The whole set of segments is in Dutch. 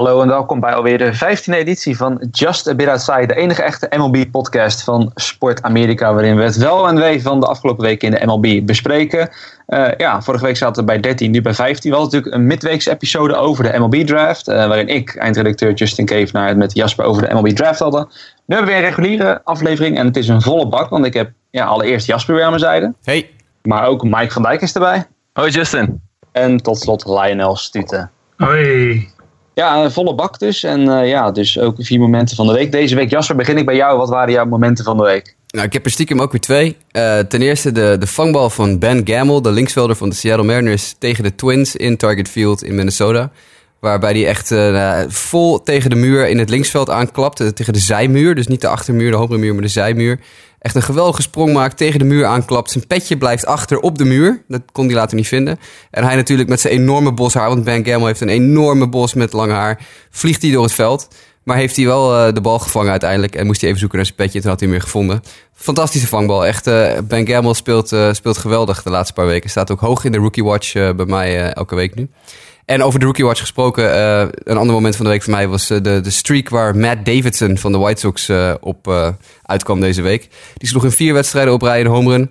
Hallo en welkom bij alweer de 15e editie van Just a Bit Outside, de enige echte MLB-podcast van Sport Amerika, waarin we het wel en wee van de afgelopen weken in de MLB bespreken. Uh, ja, vorige week zaten we bij 13, nu bij 15. We hadden natuurlijk een midweekse episode over de MLB-draft, uh, waarin ik, eindredacteur Justin Kevenaar, het met Jasper over de MLB-draft hadden. Nu hebben we weer een reguliere aflevering en het is een volle bak, want ik heb ja, allereerst Jasper weer aan mijn zijde. Hey. Maar ook Mike van Dijk is erbij. Hoi Justin. En tot slot Lionel Stuten. Hoi. Ja, volle bak dus. En uh, ja, dus ook vier momenten van de week. Deze week, Jasper, begin ik bij jou. Wat waren jouw momenten van de week? Nou, ik heb er stiekem ook weer twee. Uh, ten eerste de, de vangbal van Ben Gamel, de linksvelder van de Seattle Mariners, tegen de Twins in Target Field in Minnesota. Waarbij hij echt uh, vol tegen de muur in het linksveld aanklapte. Tegen de zijmuur, dus niet de achtermuur, de hogere muur, maar de zijmuur. Echt een geweldige sprong maakt, tegen de muur aanklapt. Zijn petje blijft achter op de muur. Dat kon hij later niet vinden. En hij natuurlijk met zijn enorme bos haar, want Ben Gamel heeft een enorme bos met lang haar, vliegt hij door het veld. Maar heeft hij wel uh, de bal gevangen uiteindelijk en moest hij even zoeken naar zijn petje. Toen had hij hem weer gevonden. Fantastische vangbal. Echt, uh, Ben Gamel speelt, uh, speelt geweldig de laatste paar weken. Staat ook hoog in de Rookie Watch bij mij elke week nu. En over de Rookie Watch gesproken, uh, een ander moment van de week voor mij was uh, de, de streak waar Matt Davidson van de White Sox uh, op uitkwam deze week. Die sloeg in vier wedstrijden op rij een home run.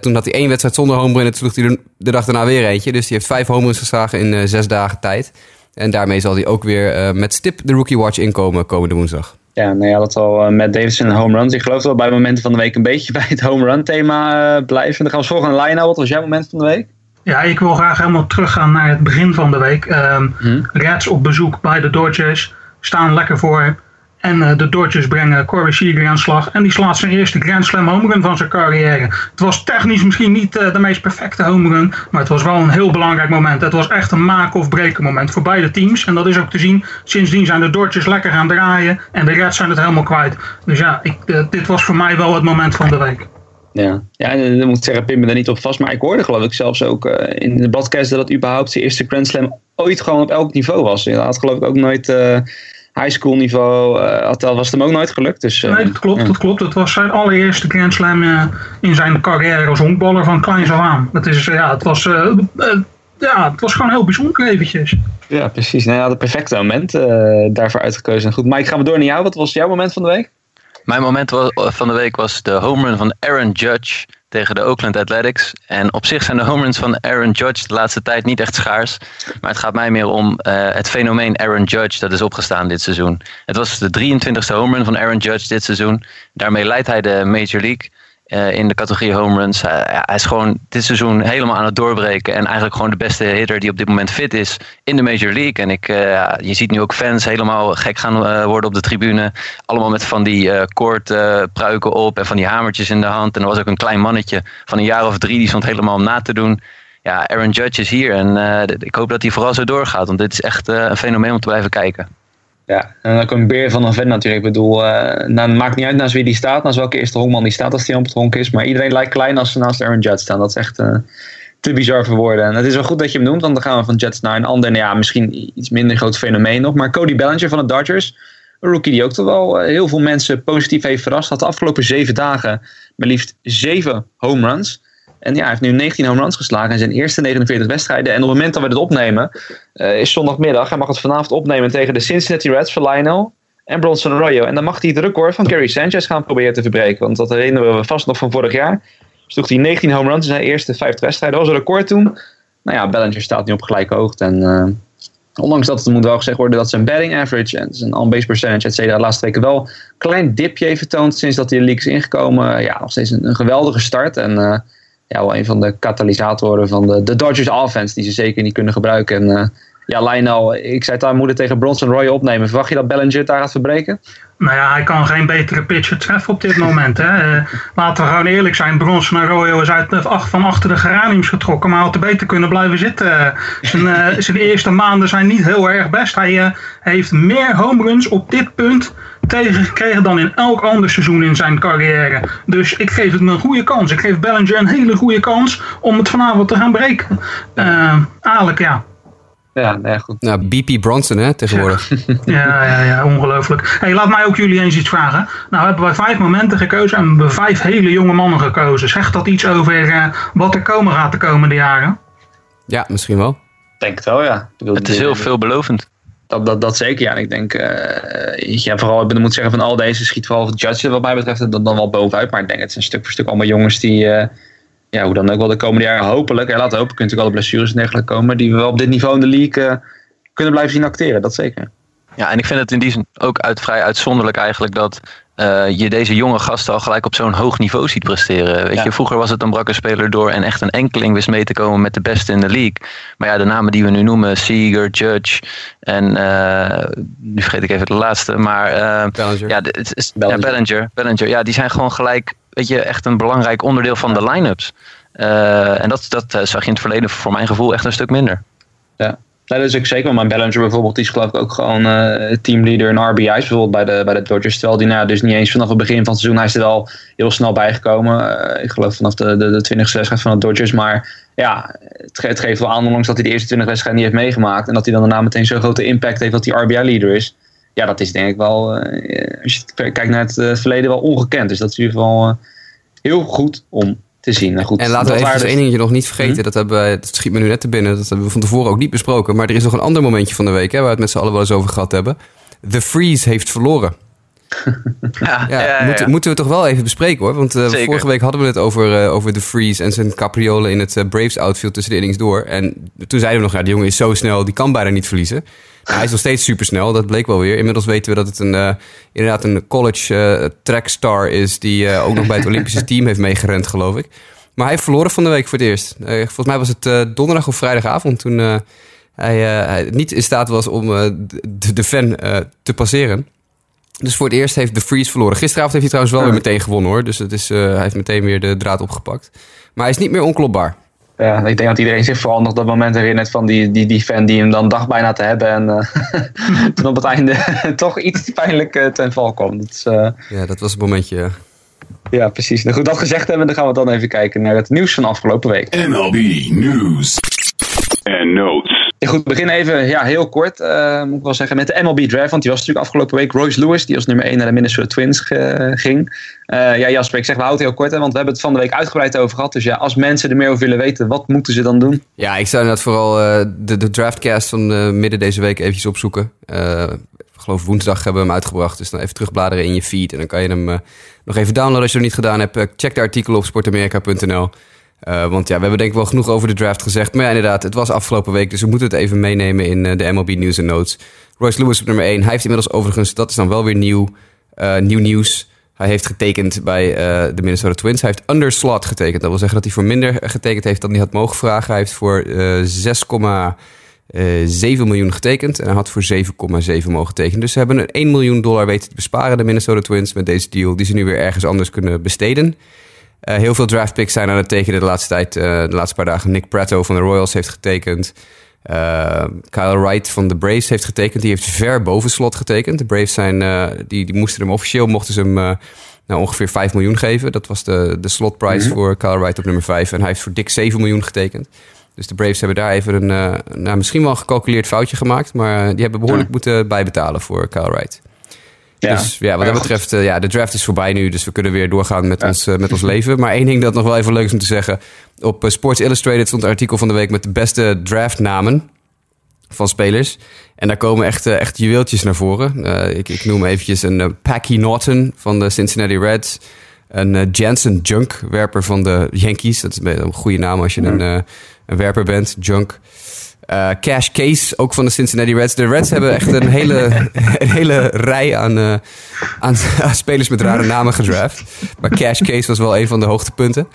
toen had hij één wedstrijd zonder home run en toen sloeg hij de dag daarna weer eentje. Dus die heeft vijf home runs geslagen in zes dagen tijd. En daarmee zal hij ook weer met stip de Rookie Watch inkomen komende woensdag. Ja, nou ja, dat al Matt Davidson en home runs. Ik geloof dat we bij momenten van de week een beetje bij het home run thema blijven. Dan gaan we volgen naar Lionel. Wat was jouw moment van de week? Ja, ik wil graag helemaal teruggaan naar het begin van de week. Um, hmm. Reds op bezoek bij de Dodgers staan lekker voor. En uh, de Dodgers brengen Corey Seager aan slag. En die slaat zijn eerste Grand Slam home run van zijn carrière. Het was technisch misschien niet uh, de meest perfecte home run. Maar het was wel een heel belangrijk moment. Het was echt een maken of breken moment voor beide teams. En dat is ook te zien. Sindsdien zijn de Dodgers lekker gaan draaien. En de Reds zijn het helemaal kwijt. Dus ja, ik, uh, dit was voor mij wel het moment van de week. Ja, ja dan moet ik zeggen, pin me er niet op vast. Maar ik hoorde geloof ik zelfs ook uh, in de podcast dat het überhaupt zijn eerste Grand Slam ooit gewoon op elk niveau was. Hij had geloof ik ook nooit uh, high school niveau, uh, was het hem ook nooit gelukt. Dus, nee, dat klopt, dat klopt. Het was zijn allereerste Grand Slam in zijn carrière als honkballer van kleins af aan. Dat is, ja, het was... ja, het was gewoon heel bijzonder eventjes. Ja, precies. Nou ja, het perfecte moment daarvoor uitgekozen. Goed, Mike, gaan we door naar jou. Wat was jouw moment van de week? Mijn moment van de week was de home run van Aaron Judge tegen de Oakland Athletics. En op zich zijn de home runs van Aaron Judge de laatste tijd niet echt schaars. Maar het gaat mij meer om uh, het fenomeen Aaron Judge dat is opgestaan dit seizoen. Het was de 23e home run van Aaron Judge dit seizoen. Daarmee leidt hij de Major League. Uh, in de categorie home runs. Hij is gewoon dit seizoen helemaal aan het doorbreken. En eigenlijk gewoon de beste hitter die op dit moment fit is in de Major League. En ik, uh, je ziet nu ook fans helemaal gek gaan worden op de tribune. Allemaal met van die koordpruiken op en van die hamertjes in de hand. En er was ook een klein mannetje van een jaar of drie die stond helemaal om na te doen. Ja, Aaron Judge is hier en ik hoop dat hij vooral zo doorgaat. Want dit is echt een fenomeen om te blijven kijken. Ja, en ook een beer van een vent natuurlijk. Ik bedoel, uh, nou, maakt niet uit naast wie die staat, naast welke eerste honkman die staat als die op het honk is. Maar iedereen lijkt klein als ze naast Aaron Judge staan. Dat is echt uh, te bizar voor woorden. En het is wel goed dat je hem noemt, want dan gaan we van Jets naar een ander, nou ja, misschien iets minder groot fenomeen nog. Maar Cody Bellinger van de Dodgers, een rookie die ook toch wel heel veel mensen positief heeft verrast. Had de afgelopen zeven dagen maar liefst zeven home runs. En ja, hij heeft nu 19 home runs geslagen in zijn eerste 49 wedstrijden. En op het moment dat we dit opnemen, uh, is zondagmiddag. Hij mag het vanavond opnemen tegen de Cincinnati Reds voor Lionel en Bronson Arroyo. En dan mag hij het record van Gary Sanchez gaan proberen te verbreken. Want dat herinneren we vast nog van vorig jaar. Sloeg hij 19 home runs in zijn eerste 50 wedstrijden. Dat was een record toen. Nou ja, Bellinger staat nu op gelijke hoogte. En uh, ondanks dat het moet wel gezegd worden dat zijn batting average en zijn on-base percentage, et cetera, de laatste weken wel een klein dipje heeft vertoond sinds dat hij de league is ingekomen. Ja, nog steeds een, geweldige start. En uh, ja, wel een van de katalysatoren van de, de Dodgers offense die ze zeker niet kunnen gebruiken. En uh, ja, Lionel, ik zei het aan moeder tegen Bronson Roy opnemen. Verwacht je dat Bellinger daar gaat verbreken? Nou ja, hij kan geen betere pitcher treffen op dit moment. Hè. Uh, laten we gewoon eerlijk zijn. Bronson Arroyo is uit, van achter de geraniums getrokken. Maar hij had er beter kunnen blijven zitten. Zijn, uh, zijn eerste maanden zijn niet heel erg best. Hij uh, heeft meer home runs op dit punt tegengekregen dan in elk ander seizoen in zijn carrière. Dus ik geef het een goede kans. Ik geef Bellinger een hele goede kans om het vanavond te gaan breken. eigenlijk ja, ja, nee, goed. Nou, BP Bronson, hè, tegenwoordig. Ja, ja, ja, ongelooflijk. Hey, laat mij ook jullie eens iets vragen. Nou, hebben wij vijf momenten gekozen en we vijf hele jonge mannen gekozen. Zegt dat iets over uh, wat er komen gaat de komende jaren? Ja, misschien wel. Denk het wel, ja. Bedoel, het is heel veelbelovend. Dat, dat, dat zeker, ja. En ik denk, uh, ja, vooral, ik moet zeggen, van al deze schiet vooral Judge wat mij betreft dan, dan wel bovenuit. Maar ik denk, het zijn stuk voor stuk allemaal jongens die, uh, ja, hoe dan ook wel de komende jaren hopelijk, en laten hopen, kunnen natuurlijk alle blessures en dergelijke komen, die we wel op dit niveau in de league uh, kunnen blijven zien acteren, dat zeker. Ja, en ik vind het in die zin ook uit, vrij uitzonderlijk eigenlijk dat uh, je deze jonge gasten al gelijk op zo'n hoog niveau ziet presteren. Weet je, vroeger was het een brakke speler door en echt een enkeling wist mee te komen met de beste in de league. Maar ja, de namen die we nu noemen, Seager, Judge en uh, nu vergeet ik even de laatste, maar uh, Bellinger. Ja, het is, Bellinger. Ja, Bellinger, Bellinger. Ja, die zijn gewoon gelijk, weet je, echt een belangrijk onderdeel van de line-ups. en dat, dat zag je in het verleden voor mijn gevoel echt een stuk minder. Ja. Dat is ook zeker. Maar Bellinger bijvoorbeeld, die is geloof ik ook gewoon uh, teamleader in RBI's bijvoorbeeld bij de, bij de Dodgers. Terwijl die nou, dus niet eens vanaf het begin van het seizoen, hij is er wel heel snel bijgekomen. Ik geloof vanaf de, de, de 20 wedstrijd van de Dodgers. Maar ja, het, geeft wel aan, ondanks dat hij de eerste 20 wedstrijden niet heeft meegemaakt. En dat hij dan daarna meteen zo'n grote impact heeft dat hij RBI-leader is. Ja, dat is denk ik wel, uh, als je kijkt naar het verleden, wel ongekend. Dus dat is in ieder geval heel goed om te zien. Nou goed, en laten we even dus één dingetje nog niet vergeten. Hm? Dat, hebben we, dat schiet me nu net te binnen. Dat hebben we van tevoren ook niet besproken. Maar er is nog een ander momentje van de week... Hè, waar we het met z'n allen wel eens over gehad hebben. The Freeze heeft verloren. ja, ja, ja, moeten, moeten, we toch wel even bespreken hoor. Want uh, vorige week hadden we het over, uh, over The Freeze... en zijn capriolen in het uh, Braves outfield tussen de innings door. En toen zeiden we nog... ja, die jongen is zo snel, die kan bijna niet verliezen. hij is nog steeds supersnel, dat bleek wel weer. Inmiddels weten we dat het een, inderdaad een college trackstar is... die ook nog bij het Olympische team heeft meegerend, geloof ik. Maar hij heeft verloren van de week voor het eerst. Uh, volgens mij was het uh, donderdag of vrijdagavond toen uh, hij, hij, niet in staat was om de, de, fan te passeren. Dus voor het eerst heeft de Freeze verloren. Gisteravond heeft hij trouwens wel weer meteen gewonnen hoor. Dus het is, hij heeft meteen weer de draad opgepakt. Maar hij is niet meer onklopbaar. Ja, ik denk dat iedereen zich vooral nog dat moment herinnert van die, die, die fan die hem dan dacht bijna te hebben. En toen op het einde toch iets pijnlijk ten val kwam. Dat is, ja, dat was het momentje. Ja, precies. Nou goed, dat gezegd hebben, dan gaan we dan even kijken naar het nieuws van afgelopen week. MLB News en Notes. Ja, goed, we beginnen even ja, heel kort, uh, moet ik wel zeggen, met de MLB Draft. Want die was natuurlijk afgelopen week Royce Lewis, die als nummer 1 naar de Minnesota Twins ging. Uh, ja, Jasper, ik zeg, we houden heel kort, hè, want we hebben het van de week uitgebreid over gehad. Dus ja, als mensen er meer over willen weten, wat moeten ze dan doen? Ja, ik zou inderdaad vooral uh, de, de draftcast van midden deze week eventjes opzoeken geloof woensdag hebben we hem uitgebracht. Dus dan even terugbladeren in je feed. En dan kan je hem nog even downloaden als je het niet gedaan hebt. Check de artikelen op sportamerika.nl. Uh, want ja, we hebben denk ik wel genoeg over de draft gezegd. Maar ja, inderdaad, het was afgelopen week. Dus we moeten het even meenemen in de MLB News en Notes. Royce Lewis op nummer 1. Hij heeft inmiddels overigens, dat is dan wel weer nieuw, nieuw nieuws. Hij heeft getekend bij de Minnesota Twins. Hij heeft under slot getekend. Dat wil zeggen dat hij voor minder getekend heeft dan hij had mogen vragen. Hij heeft voor 6, 7 eh, miljoen getekend en hij had voor 7,7 mogen tekenen. Dus ze hebben een 1 miljoen dollar weten te besparen, de Minnesota Twins, met deze deal, die ze nu weer ergens anders kunnen besteden. Uh, heel veel draft picks zijn aan het tekenen de laatste tijd, uh, de laatste paar dagen. Nick Prato van de Royals heeft getekend. Uh, Kyle Wright van de Braves heeft getekend. Die heeft ver boven slot getekend. De Braves zijn, die, die moesten hem officieel mochten ze hem nou, ongeveer 5 miljoen geven. Dat was de, de slot price mm voor Kyle Wright op nummer 5. En hij heeft voor dik 7 miljoen getekend. Dus de Braves hebben daar even een, nou, misschien wel een gecalculeerd foutje gemaakt. Maar die hebben behoorlijk ja. moeten bijbetalen voor Kyle Wright. Ja. Dus ja, wat dat betreft, uh, ja, de draft is voorbij nu. Dus we kunnen weer doorgaan met, ons, met ons leven. Maar één ding dat nog wel even leuk is om te zeggen. Op Sports Illustrated stond een artikel van de week met de beste draftnamen van spelers. En daar komen echt, echt juweeltjes naar voren. ik, ik noem eventjes een Packy Norton van de Cincinnati Reds. Een Jansen Junk, werper van de Yankees. Dat is een goede naam als je een een werper bent, Junk. Uh, Cash Case, ook van de Cincinnati Reds. De Reds hebben echt een hele, een hele rij aan, uh, aan, spelers met rare namen gedraft. Maar Cash Case was wel een van de hoogtepunten.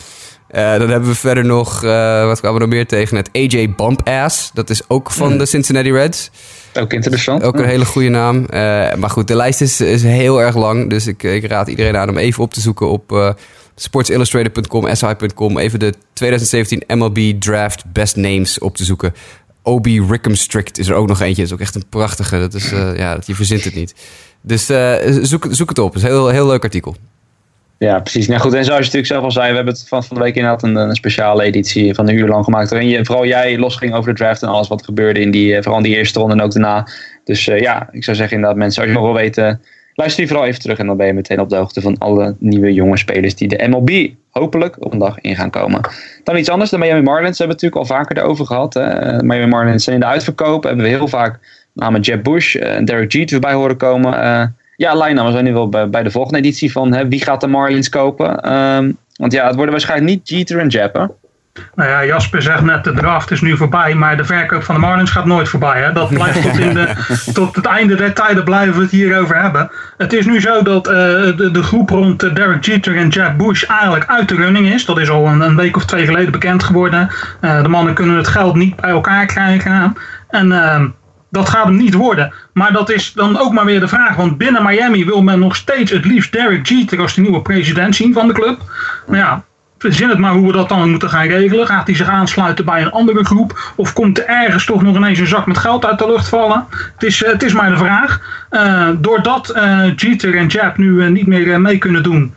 Uh, dan hebben we verder nog, wat kwamen we nog meer tegen? Het AJ Bump Ass. Dat is ook van hmm. de Cincinnati Reds. Ook interessant. Ook een hele goede naam. maar goed, de lijst is, is heel erg lang. Dus ik, ik raad iedereen aan om even op te zoeken op sportsillustrated.com, SI.com, even de 2017 MLB Draft Best Names op te zoeken. Obi Strict is er ook nog eentje. Dat is ook echt een prachtige. Dat is, uh, ja, je verzint het niet. Dus uh, zoek, zoek het op. Het is een heel, heel leuk artikel. Ja, precies. Nou goed, en zoals je natuurlijk zelf al zei, we hebben het van, van de week inderdaad een, een speciale editie van een uur lang gemaakt. Waarin je, vooral jij losging over de draft en alles wat gebeurde in die, eh, vooral die eerste ronde en ook daarna. Dus ja, ik zou zeggen inderdaad mensen, als je nog wil weten Luister die vooral even terug en dan ben je meteen op de hoogte van alle nieuwe jonge spelers die de MLB hopelijk op een dag in gaan komen. Dan iets anders, de Miami Marlins hebben we natuurlijk al vaker erover gehad. Hè. Miami Marlins zijn in de uitverkoop, hebben we heel vaak namen Jeb Bush en Derek Jeter voorbij horen komen. ja, line we zijn nu wel bij, bij de volgende editie van hè, wie gaat de Marlins kopen. Ehm, want ja, het worden waarschijnlijk niet Jeter en Jeb? Nou ja, Jasper zegt net, de draft is nu voorbij, maar de verkoop van de Marlins gaat nooit voorbij. Hè? Dat blijft tot, in de, tot het einde der tijden blijven we het hierover hebben. Het is nu zo dat uh, de, de, groep rond uh, Derek Jeter en Jeb Bush eigenlijk uit de running is. Dat is al een, een week of twee geleden bekend geworden. Uh, de mannen kunnen het geld niet bij elkaar krijgen. En ehm, dat gaat hem niet worden. Maar dat is dan ook maar weer de vraag. Want binnen Miami wil men nog steeds het liefst Derek Jeter als de nieuwe president zien van de club. Maar ja, verzin het maar hoe we dat dan moeten gaan regelen. Gaat hij zich aansluiten bij een andere groep? Of komt er ergens toch nog ineens een zak met geld uit de lucht vallen? Het is, eh, het is maar de vraag. Uh, doordat uh, Jeter en Jab nu niet meer mee kunnen doen,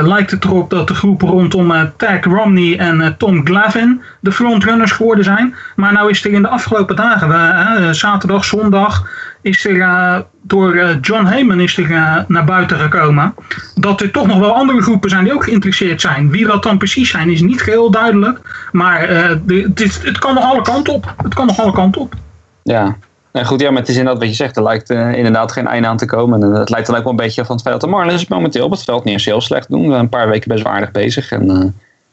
lijkt het erop dat de groep rondom Tag Romney en Tom Glavin de frontrunners geworden zijn. Maar nou is er in de afgelopen dagen, zaterdag, zondag, is er uh, door uh, John Heyman is er uh, naar buiten gekomen dat er toch nog wel andere groepen zijn die ook geïnteresseerd zijn. Wie dat dan precies zijn is niet heel duidelijk, maar dit, het kan nog alle kanten op. Het kan nog alle kanten op. Ja, nou goed, ja, maar het is inderdaad wat je zegt. Er lijkt inderdaad geen einde aan te komen. En het lijkt dan ook wel een beetje van het feit dat de Marlins momenteel op het veld niet eens heel slecht doen. Een paar weken best wel aardig bezig. En,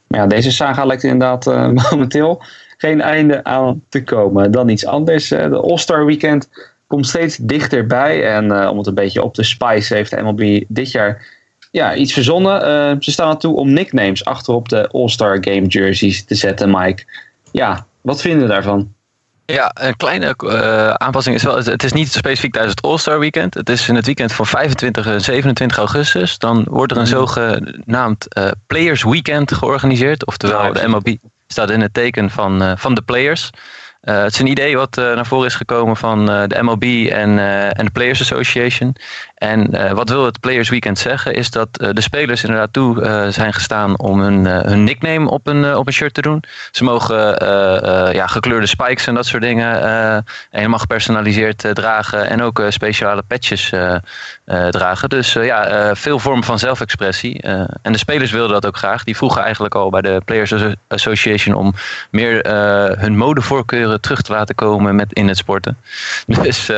maar ja, deze saga lijkt inderdaad momenteel geen einde aan te komen. Dan iets anders. de All-Star Weekend komt steeds dichterbij. En om het een beetje op te spice heeft de MLB dit jaar ja, iets verzonnen. Ze staan ertoe om nicknames achterop de All-Star Game jerseys te zetten, Mike. Ja, wat vinden we daarvan? Ja, een kleine uh, aanpassing is wel. Het is niet specifiek tijdens het All-Star Weekend. Het is in het weekend van 25 en 27 augustus. Dan wordt er een mhm. zogenaamd uh, Players Weekend georganiseerd. Oftewel, de MLB staat in het teken van, van de players. Uh, het is een idee wat uh, naar voren is gekomen van uh, de MLB en, en de Players Association. En wat wil het Players Weekend zeggen, is dat de spelers inderdaad toe zijn gestaan om hun, hun nickname op een, op een shirt te doen. Ze mogen ja, gekleurde spikes en dat soort dingen helemaal gepersonaliseerd dragen. En ook speciale patches dragen. Dus ja, veel vormen van zelfexpressie. en de spelers wilden dat ook graag. Die vroegen eigenlijk al bij de Players Association om meer hun modevoorkeuren terug te laten komen met, in het sporten. Dus uh,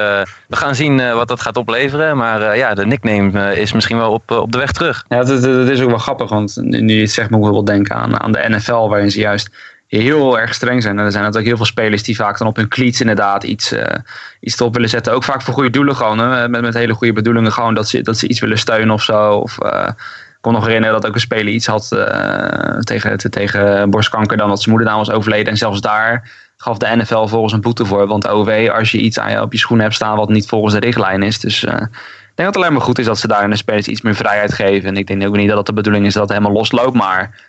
we gaan zien uh, wat dat gaat opleveren. Maar uh, ja, de nickname is misschien wel op, op de weg terug. Ja, dat, is ook wel grappig. Want nu je het zegt, moet ik wel denken aan, aan de NFL, waarin ze juist heel erg streng zijn. En er zijn natuurlijk heel veel spelers die vaak dan op hun cleats inderdaad iets, uh, iets erop willen zetten. Ook vaak voor goede doelen gewoon. Hè? Met, met hele goede bedoelingen gewoon dat ze, dat ze iets willen steunen of zo. Of, ik kon nog herinneren dat ook een speler iets had tegen, tegen borstkanker dan dat zijn moeder was overleden. En zelfs daar gaf de NFL volgens een boete voor. Want OW, als je iets aan je, op je schoen hebt staan wat niet volgens de richtlijn is. Dus uh, ik denk dat het alleen maar goed is dat ze daar in de spelers iets meer vrijheid geven. En ik denk ook niet dat het de bedoeling is dat het helemaal losloopt. Maar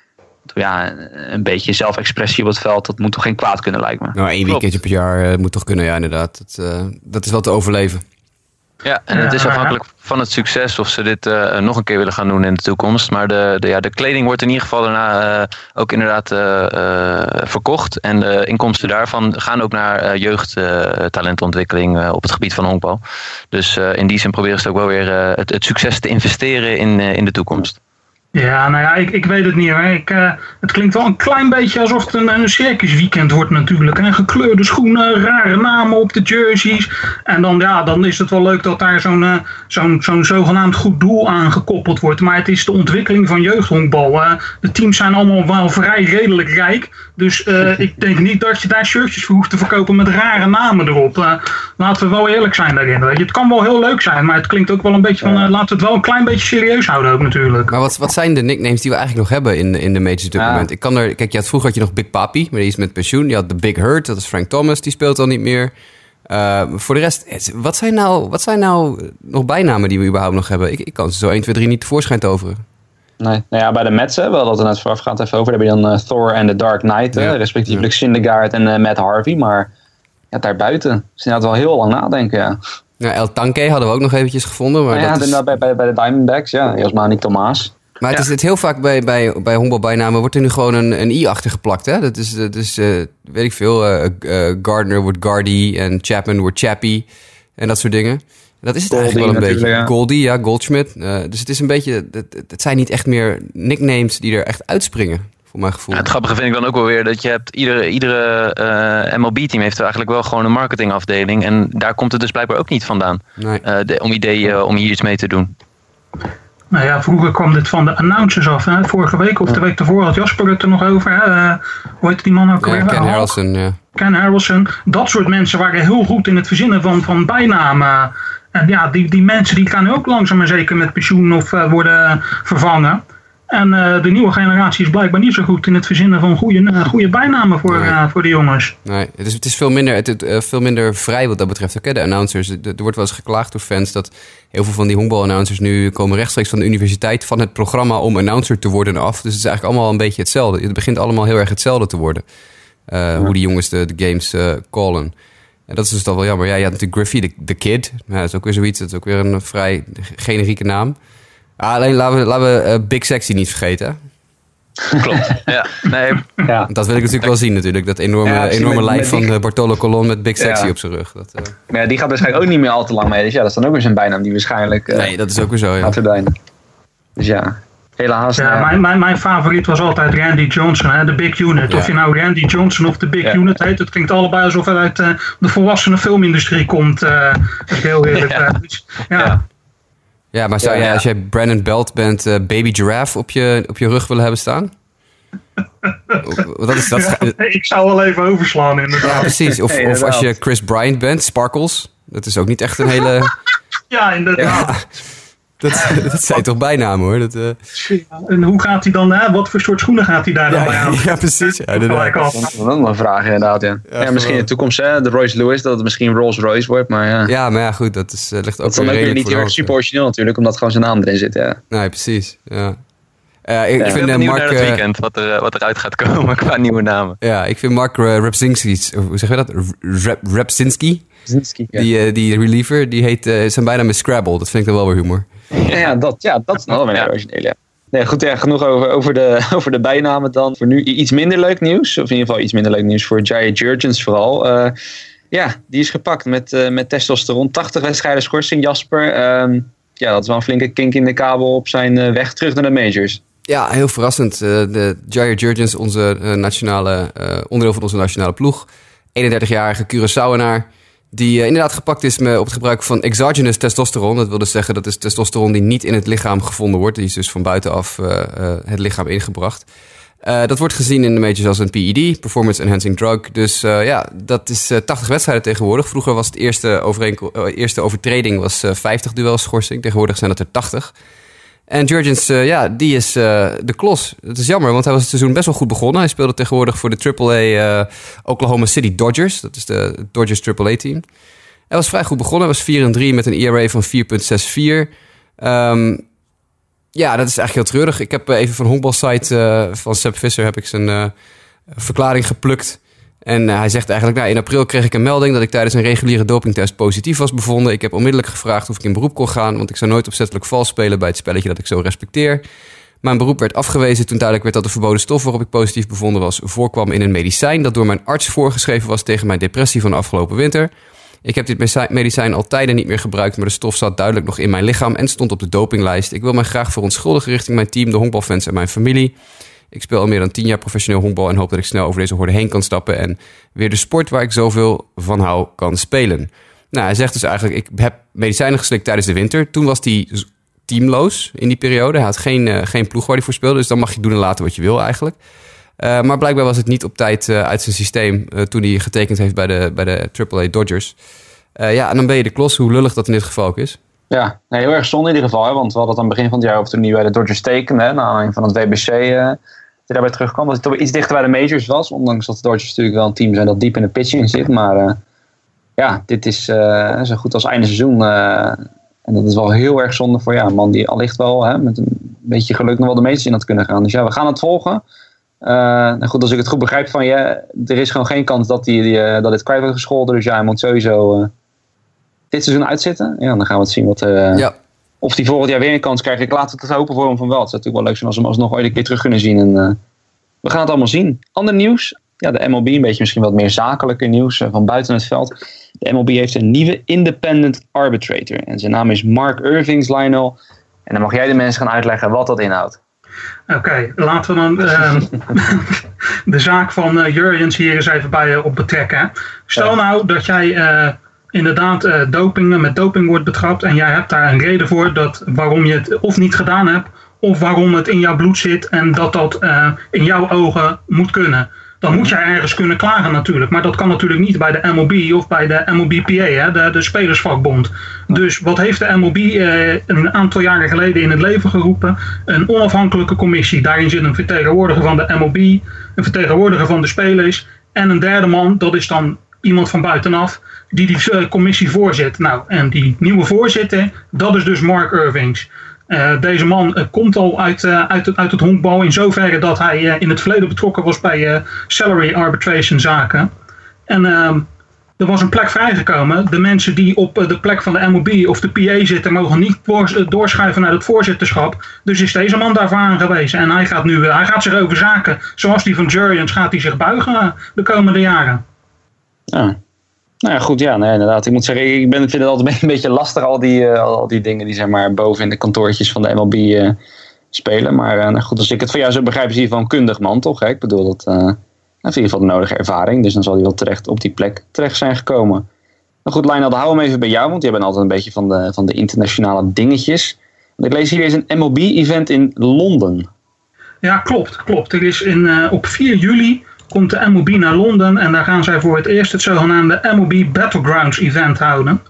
ja, een beetje zelfexpressie op het veld, dat moet toch geen kwaad kunnen lijken me. Nou, één weekendje per jaar uh, moet toch kunnen, ja inderdaad. Dat, uh, dat is wel te overleven. Ja, en het is afhankelijk van het succes of ze dit uh, nog een keer willen gaan doen in de toekomst. Maar de, de, ja, de kleding wordt in ieder geval daarna uh, ook inderdaad uh, verkocht. En de inkomsten daarvan gaan ook naar jeugdtalentontwikkeling op het gebied van honkbal. Dus in die zin proberen ze ook wel weer het, het succes te investeren in, in de toekomst. Ja, nou ja, ik, ik weet het niet hoor. Ik, uh, het klinkt wel een klein beetje alsof het een, een circusweekend wordt natuurlijk. En gekleurde schoenen, rare namen op de jerseys. En dan, ja, dan is het wel leuk dat daar zo'n uh, zo'n zo'n zogenaamd goed doel aan gekoppeld wordt. Maar het is de ontwikkeling van jeugdhonkbal. De teams zijn allemaal wel vrij redelijk rijk. Dus ik denk niet dat je daar shirtjes voor hoeft te verkopen met rare namen erop. laten we wel eerlijk zijn daarin. Weet je. Het kan wel heel leuk zijn, maar het klinkt ook wel een beetje van... laten we het wel een klein beetje serieus houden ook natuurlijk. Maar wat, wat zijn de nicknames die we eigenlijk nog hebben in, in de majors op dit moment. Ik kan er, kijk, je had, vroeger had je nog Big Papi, maar die is met pensioen. Je had de Big Hurt, dat is Frank Thomas, die speelt al niet meer. Uh, voor de rest, wat zijn, nou, wat zijn nou nog bijnamen die we überhaupt nog hebben? Ik, ik kan ze zo 1, 2, 3 niet tevoorschijn toveren. Nee, nou ja, bij de Mets, we hadden het er net voorafgaand even over. Daar heb je dan uh, Thor en The Dark Knight, ja. respectievelijk ja. Syndergaard en uh, Matt Harvey. Maar ja, daarbuiten is inderdaad wel heel lang nadenken, ja. Ja, El Tanke hadden we ook nog eventjes gevonden. Maar ja, dat is... bij, bij, bij de Diamondbacks, ja. Josmani Thomas. Maar het is het heel vaak bij, bij, bij honkbalbijnamen wordt er nu gewoon een, een i achter geplakt. Hè? Dat is, dat is uh, weet ik veel, uh, uh, Gardner wordt Gardy en Chapman wordt Chappie en dat soort dingen. Dat is het Goldie eigenlijk wel een beetje. Ja. Goldie, ja, Goldschmidt. dus het is een beetje, het, het zijn niet echt meer nicknames die er echt uitspringen, voor mijn gevoel. Ja, het grappige vind ik dan ook wel weer dat je hebt, iedere, iedere eh, MLB-team heeft eigenlijk wel gewoon een marketingafdeling. En daar komt het dus blijkbaar ook niet vandaan. Nee. eh, de- om ideeën om hier iets mee te doen. Nou ja, vroeger kwam dit van de announcers af. Hè? Vorige week of de week daarvoor had Jasper het er nog over. Hè? Eh, hoe heet die man ook Ja? Ken Hawk. Harrelson, ja. Ken Harrelson. Dat soort mensen waren heel goed in het verzinnen van, van bijnamen. En ja, die, die mensen die gaan ook langzaam maar zeker met pensioen of eh, worden vervangen. En eh, de nieuwe generatie is blijkbaar niet zo goed in het verzinnen van goede, eh, goede bijnamen voor, Nee. eh, voor de jongens. Nee, het is, het is veel, minder, het, het, eh, veel minder vrij wat dat betreft. Oké, de announcers. Er wordt wel eens geklaagd door fans dat heel veel van die honkbal-announcers nu komen rechtstreeks van de universiteit van het programma om announcer te worden af. Dus het is eigenlijk allemaal een beetje hetzelfde. Het begint allemaal heel erg hetzelfde te worden. Eh, Hoe die jongens de, de games eh, callen. En dat is dus dan wel jammer. Ja, je had natuurlijk Griffey, de, de Kid. Ja, dat is ook weer zoiets. Dat is ook weer een vrij generieke naam. Ah, alleen laten we, laten we eh, Big Sexy niet vergeten. Klopt. ja, nee, Ja. Dat wil ik natuurlijk wel zien natuurlijk. Dat enorme, Ja, enorme met- lijf met van die- eh, Bartolo Colon met Big Sexy Ja. op zijn rug. Dat, eh, Maar ja, die gaat waarschijnlijk ook niet meer al te lang mee. Dus ja, dat is dan ook weer zijn bijnaam die waarschijnlijk eh, nee, dat is ook weer zo. Ja. gaat verdwijnen. Dus ja, helaas. Ja, mijn, mijn, mijn favoriet was altijd Randy Johnson, hè, de Big Unit. Ja. Of je nou Randy Johnson of de Big Ja. Unit heet, het klinkt allebei alsof hij uit eh, de volwassene filmindustrie komt. eh dat is heel eerlijk. Ja. dus, ja. Maar zou jij, ja. als jij Brandon Belt bent, eh, Baby Giraffe op je, op je rug willen hebben staan? dat is, dat is, ik zou wel even overslaan inderdaad. precies. Of, of als je. Chris Bryant bent, Sparkles. Dat is ook niet echt een hele... Ja, inderdaad. Dat, dat zijn toch bijnamen hoor. Dat, eh, En hoe gaat hij dan, hè? wat voor soort schoenen gaat hij daar dan bij ja, aan? ja, precies. Ja, inderdaad. Dat is ook nog een vraag inderdaad, ja. Ja, misschien in de toekomst, hè, de Royce Lewis, dat het misschien Rolls Royce wordt, maar ja. Ja, maar ja, goed, dat is, eh, ligt ook dat is dan weer ook weer redelijk niet voor de heel erg hand. super origineel natuurlijk, omdat gewoon zijn naam erin zit, ja. Nee, precies. Ja. Eh, ik, Ja. ik ik vind ben eh, Mark... naar het weekend wat, er, wat eruit gaat komen qua nieuwe namen. Ja, ik vind Mark uh, Repzinski, hoe zeg je dat? Repzinski, Ja. die, die reliever, die heet, eh, zijn bijnaam is Scrabble. Dat vind ik dan wel weer humor. Ja, ja, dat, ja, dat is nog wel Ja. origineel, ja. Nee, goed, ja, genoeg over, over, de, over de bijnamen dan. Voor nu iets minder leuk nieuws, of in ieder geval iets minder leuk nieuws voor Jaya Jurgens vooral. Eh, ja, die is gepakt met, eh, met testosteron. 80 wedstrijden schorsing, Jasper. Ehm, ja, dat is wel een flinke kink in de kabel op zijn eh, weg terug naar de majors. Ja, heel verrassend. Eh, de Jair Jurgens, onze nationale, eh, onderdeel van onze nationale ploeg. 31-jarige Curaçaoenaar. Die eh, inderdaad gepakt is met, op het gebruik van exogenous testosteron. Dat wil dus zeggen dat is testosteron die niet in het lichaam gevonden wordt. Die is dus van buitenaf eh, eh, het lichaam ingebracht. Dat wordt gezien in de majors als een PED, Performance Enhancing Drug. Dus ja, dat is eh, 80 wedstrijden tegenwoordig. Vroeger was het eerste, eerste overtreding was, eh, 50 duels schorsing. Tegenwoordig zijn dat er 80. En Jurgens, eh, ja, die is eh, de klos. Het is jammer, want hij was het seizoen best wel goed begonnen. Hij speelde tegenwoordig voor de AAA eh, Oklahoma City Dodgers. Dat is de Dodgers AAA-team. Hij was vrij goed begonnen. Hij was 4 en 3 met een ERA van 4,64. Ehm ja, dat is eigenlijk heel treurig. Ik heb even van honkbalsite van Seb Visser heb ik zijn verklaring geplukt. En eh, hij zegt eigenlijk, nou, in april kreeg ik een melding dat ik tijdens een reguliere dopingtest positief was bevonden. Ik heb onmiddellijk gevraagd of ik in beroep kon gaan, want ik zou nooit opzettelijk vals spelen bij het spelletje dat ik zo respecteer. Mijn beroep werd afgewezen toen duidelijk werd dat de verboden stof waarop ik positief bevonden was voorkwam in een medicijn dat door mijn arts voorgeschreven was tegen mijn depressie van de afgelopen winter. Ik heb dit medici- medicijn al tijden niet meer gebruikt, maar de stof zat duidelijk nog in mijn lichaam en stond op de dopinglijst. Ik wil mij graag verontschuldigen richting mijn team, de honkbalfans en mijn familie. Ik speel al meer dan tien jaar professioneel honkbal en hoop dat ik snel over deze horde heen kan stappen en weer de sport waar ik zoveel van hou kan spelen. Nou, hij zegt dus eigenlijk, ik heb medicijnen geslikt tijdens de winter. Toen was hij teamloos in die periode. Hij had geen, eh, geen ploeg waar hij voor speelde, dus dan mag je doen en laten wat je wil eigenlijk. Eh, maar blijkbaar was het niet op tijd eh, uit zijn systeem toen hij getekend heeft bij de, bij de AAA Dodgers. Ja, en dan ben je de klos, hoe lullig dat in dit geval ook is. Ja, heel erg zonde in ieder geval. Hè, want we hadden het aan het begin van het jaar over toen hij bij de Dodgers tekende. Naar aanleiding van het WBC. Hij daarbij terugkwam. Dat hij toch iets dichter bij de majors was. Ondanks dat de Dodgers natuurlijk wel een team zijn dat diep in de pitching zit. Maar eh, ja, dit is eh, zo goed als einde seizoen. eh, en dat is wel heel erg zonde voor ja, een man die allicht wel hè, met een beetje geluk nog wel de majors in had kunnen gaan. Dus ja, we gaan het volgen. Nou goed, als ik het goed begrijp van je, er is gewoon geen kans dat, die, eh, dat dit kwijt wordt gescholden. Dus ja, hij moet sowieso dit seizoen uitzitten. Ja, dan gaan we het zien wat, Ja, of die volgend jaar weer een kans krijgt. Ik laat het hopen voor hem van wel. Het zou natuurlijk wel leuk zijn als we hem alsnog ooit een keer terug kunnen zien. En, eh, we gaan het allemaal zien. Ander nieuws. Ja, de MLB, een beetje misschien wat meer zakelijke nieuws eh, van buiten het veld. De MLB heeft een nieuwe independent arbitrator. En zijn naam is Mark Irvings, Lionel. En dan mag jij de mensen gaan uitleggen wat dat inhoudt. Oké, laten we dan uh, de zaak van uh, Jurjens hier eens even bij op betrekken. Stel nou dat jij inderdaad doping, met doping wordt betrapt en jij hebt daar een reden voor dat, waarom je het of niet gedaan hebt of waarom het in jouw bloed zit en dat dat in jouw ogen moet kunnen dan moet jij ergens kunnen klagen natuurlijk. Maar dat kan natuurlijk niet bij de MLB of bij de MLBPA, hè, de, de spelersvakbond. Dus wat heeft de MLB eh, een aantal jaren geleden in het leven geroepen? Een onafhankelijke commissie. Daarin zit een vertegenwoordiger van de MLB, een vertegenwoordiger van de spelers en een derde man, dat is dan iemand van buitenaf, die die eh, commissie voorzit. Nou, en die nieuwe voorzitter, dat is dus Mark Irvings. Uh, deze man uh, komt al uit, uit, het, uit het honkbal in zoverre dat hij in het verleden betrokken was bij salary arbitration zaken. En ehm, er was een plek vrijgekomen. De mensen die op de plek van de MOB of de PA zitten mogen niet doorschuiven naar het voorzitterschap. Dus is deze man daarvoor aangewezen. En hij gaat nu hij gaat zich over zaken zoals die van Jurians gaat hij zich buigen de komende jaren. Ja. Nou ja, goed, ja, inderdaad. Ik moet zeggen, ik ben, vind het altijd een beetje lastig, al die, uh, al die dingen die zeg maar boven in de kantoortjes van de MLB eh, spelen. Maar uh, nou goed, als ik het van jou zo begrijp, is hij van kundig man, toch? Hè? Ik bedoel, dat heeft in ieder geval de nodige ervaring. Dus dan zal hij wel terecht op die plek terecht zijn gekomen. Nou goed, Lionel, we hem even bij jou, want jij bent altijd een beetje van de, van de internationale dingetjes. Ik lees hier is een MLB-event in Londen. Ja, klopt, klopt. Er is in, op 4 juli komt de MLB naar Londen en daar gaan zij voor het eerst het zogenaamde MLB Battlegrounds event houden.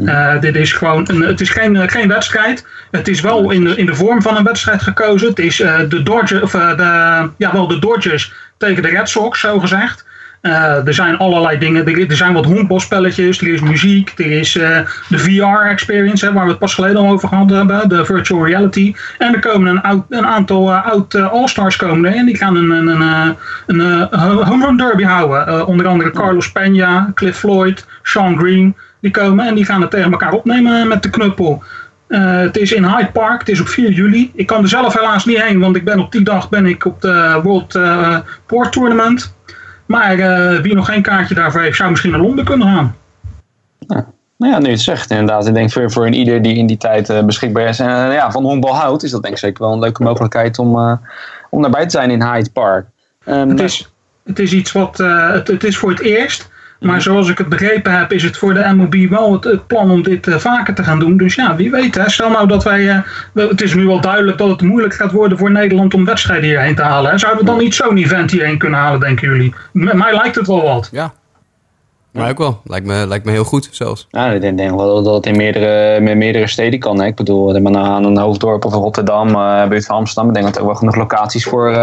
Uh, dit is gewoon een, het is geen, eh, geen wedstrijd. Het is wel in de, in de vorm van een wedstrijd gekozen. Het is uh, de, Dodgers, of, de, ja, wel de Dodgers tegen de Red Sox, zo gezegd. Uh, er zijn allerlei dingen. Er, zijn wat honkbalspelletjes. Er is muziek. Er is uh, de VR-experience, waar we het pas geleden al over gehad hebben. De virtual reality. En er komen een, een aantal uh, oud All-Stars komen En die gaan een, een, een, een home run derby houden. onder andere Carlos Peña, Cliff Floyd, Sean Green. Die komen en die gaan het tegen elkaar opnemen met de knuppel. het is in Hyde Park. Het is op 4 juli. Ik kan er zelf helaas niet heen. Want ik ben op die dag ben ik op de World Port Tournament. Maar uh, wie nog geen kaartje daarvoor heeft, zou misschien naar Londen kunnen gaan. Ja. Nou ja, nu het zegt inderdaad. Ik denk voor, voor een ieder die in die tijd uh, beschikbaar is en uh, ja, van honkbal houdt, is dat denk ik zeker wel een leuke mogelijkheid om, om daarbij te zijn in Hyde Park. Um, het, is, het is iets wat, het, het is voor het eerst maar mhm. zoals ik het begrepen heb, is het voor de MLB wel het, plan om dit uh, vaker te gaan doen. Dus ja, wie weet. Hè. Stel nou dat wij. Uh, het is nu wel duidelijk dat het moeilijk gaat worden voor Nederland om wedstrijden hierheen te halen. Hè. Zouden we dan niet zo'n event hierheen kunnen halen, denken jullie? M mij lijkt het wel wat. Ja. Maar ook wel. Lijkt me, lijkt me heel goed zelfs. Ja, ik denk, denk wel dat het in meerdere, met meerdere steden kan. Hè. Ik bedoel, maar aan een hoofddorp of Rotterdam, uh, buurt van Amsterdam. Ik denk dat er wel genoeg locaties voor,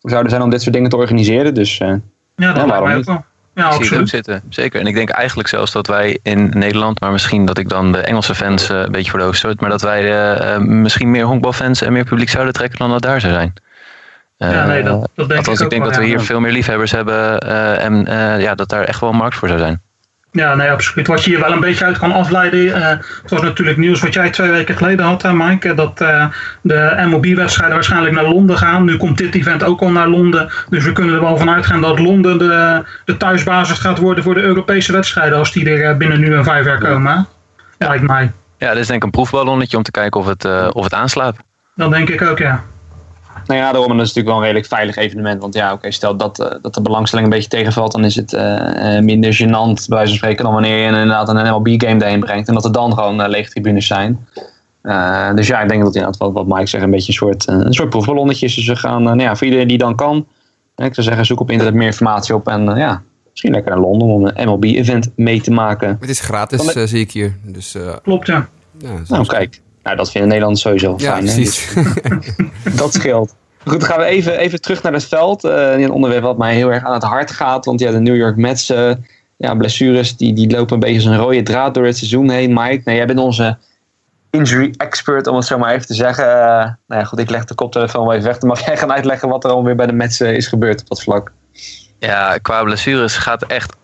voor zouden zijn om dit soort dingen te organiseren. Dus ja, dat ja, lijkt mij ook wel. Ja, ik zie het ook zitten. Zeker. En ik denk eigenlijk zelfs dat wij in Nederland, maar misschien dat ik dan de Engelse fans uh, een beetje voor de hoogte stoot, maar dat wij uh, misschien meer honkbalfans en meer publiek zouden trekken dan dat daar zou zijn. Uh, ja, nee, dat, dat denk Althans, ik, ik denk dat we hier veel meer liefhebbers hebben en ja, dat daar echt wel een markt voor zou zijn. Ja, nee, absoluut. Wat je hier wel een beetje uit kan afleiden. Uh, het was natuurlijk nieuws wat jij twee weken geleden had, hè, Mike. Dat uh, de MLB-wedstrijden waarschijnlijk naar Londen gaan. Nu komt dit event ook al naar Londen. Dus we kunnen er wel van uitgaan dat Londen de, de thuisbasis gaat worden voor de Europese wedstrijden. Als die er binnen nu en vijf jaar komen. Ja. Lijkt mij. Ja, dit is denk ik een proefballonnetje om te kijken of het, uh, of het aanslaat. Dat denk ik ook, ja. Nou ja, daarom is het natuurlijk wel een redelijk veilig evenement. Want ja, oké, stel dat, uh, dat de belangstelling een beetje tegenvalt, dan is het uh, minder gênant, bij wijze van spreken, dan wanneer je inderdaad een MLB-game daarheen brengt. En dat er dan gewoon uh, lege tribunes zijn. dus ja, ik denk dat inderdaad wat, wat Mike zegt, een beetje een soort, een soort proefballonnetje is. Dus we gaan, nou ja, voor iedereen die dan kan, ik zou zeggen, zoek op internet meer informatie op. En ja, misschien lekker naar Londen om een MLB-event mee te maken. Het is gratis, zie ik hier. Dus, Klopt, ja. ja nou, kijk. Nou, dat vinden Nederlanders sowieso ja, fijn. Precies. Hè? Dus, dat scheelt. Goed, dan gaan we even, even terug naar het veld. Uh, een onderwerp wat mij heel erg aan het hart gaat. Want ja, de New York Mets, uh, ja, blessures, die, die lopen een beetje als een rode draad door het seizoen heen. Mike, nou, jij bent onze injury expert, om het zo maar even te zeggen. Uh, nou ja, goed, ik leg de koptelefoon wel even weg. Dan mag jij gaan uitleggen wat er alweer bij de Mets is gebeurd op dat vlak. Ja, qua blessures gaat echt